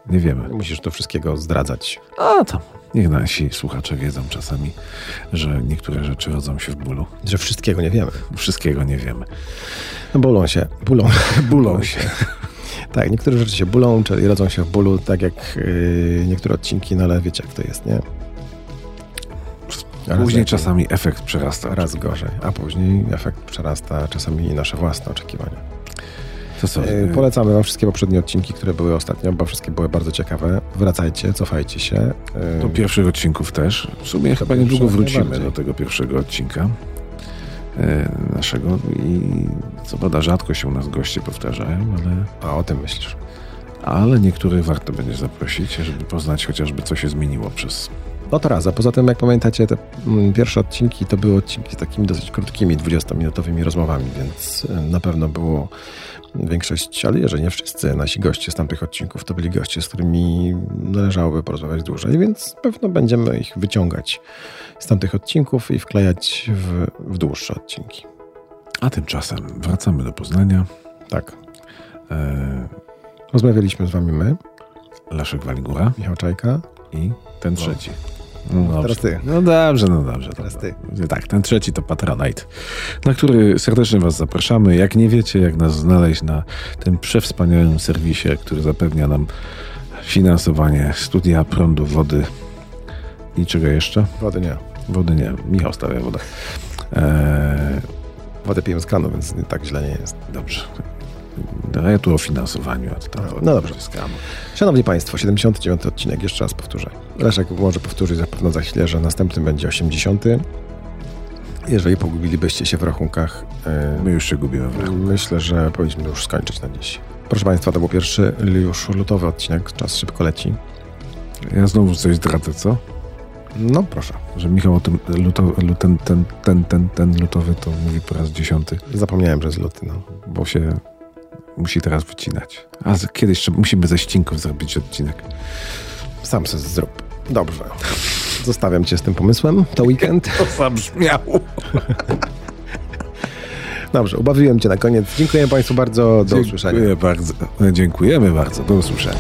Nie wiemy. Musisz to wszystkiego zdradzać. A tam, niech nasi słuchacze wiedzą czasami, że niektóre rzeczy rodzą się w bólu. Że wszystkiego nie wiemy. Wszystkiego nie wiemy. No Bulą się. Bulą. Bulą się. tak, niektóre rzeczy się bulą, czyli rodzą się w bólu, tak jak yy, niektóre odcinki, no ale wiecie jak to jest, nie? Później czasami efekt przerasta. Raz gorzej, a później efekt przerasta czasami nasze własne oczekiwania. Co? Yy, polecamy wam wszystkie poprzednie odcinki, które były ostatnio, bo wszystkie były bardzo ciekawe. Wracajcie, cofajcie się. Yy, Do pierwszych odcinków też. W sumie chyba niedługo wrócimy do tego pierwszego odcinka e, naszego i co prawda rzadko się u nas goście powtarzają, ale, A o tym myślisz. ale niektórych warto będzie zaprosić, żeby poznać chociażby co się zmieniło przez... No to raz, a poza tym jak pamiętacie te mm, pierwsze odcinki to były odcinki z takimi dosyć krótkimi, 20-minutowymi rozmowami, więc y, na pewno było większość, ale jeżeli nie wszyscy nasi goście z tamtych odcinków to byli goście, z którymi należałoby porozmawiać dłużej, więc pewno będziemy ich wyciągać z tamtych odcinków i wklejać w, w dłuższe odcinki. A tymczasem wracamy do Poznania. Tak. E, Rozmawialiśmy z wami my, Leszek Waligura Michał Czajka. i ten trzeci. No dobrze. Teraz ty. No dobrze, no dobrze. Teraz ty. Tak, ten trzeci to Patronite, na który serdecznie Was zapraszamy. Jak nie wiecie, jak nas znaleźć na tym przewspaniałym serwisie, który zapewnia nam finansowanie studia, prądu, wody i czego jeszcze? Wody nie. Wody nie, Michał stawia wodę. Eee, Wodę pijemy z kranu, więc tak źle nie jest. dobrze. Ja tu o finansowaniu, a to tam No dobrze. kranu. Szanowni Państwo, 79 odcinek, jeszcze raz powtórzę. Leszek może powtórzyć zapewne za chwilę, że następny będzie 80. Jeżeli pogubilibyście się w rachunkach, yy, My już się gubimy w rachunku. myślę, że powinniśmy już skończyć na dziś. Proszę Państwa, to był pierwszy już lutowy odcinek, czas szybko leci. Ja znowu coś zdradzę, co? No proszę, Że Michał o tym luto, luten, ten, ten, ten, ten lutowy to mówi po raz dziesiąty. zapomniałem, że jest luty. No. bo się musi teraz wycinać. A kiedyś musimy ze ścinków zrobić odcinek. Sam se zrób. Dobrze. Zostawiam Cię z tym pomysłem. To weekend. To zabrzmiało. Dobrze, ubawiłem Cię na koniec. Dziękuję Państwu bardzo. Do usłyszenia. Dziękuję bardzo. Dziękujemy bardzo. Do usłyszenia.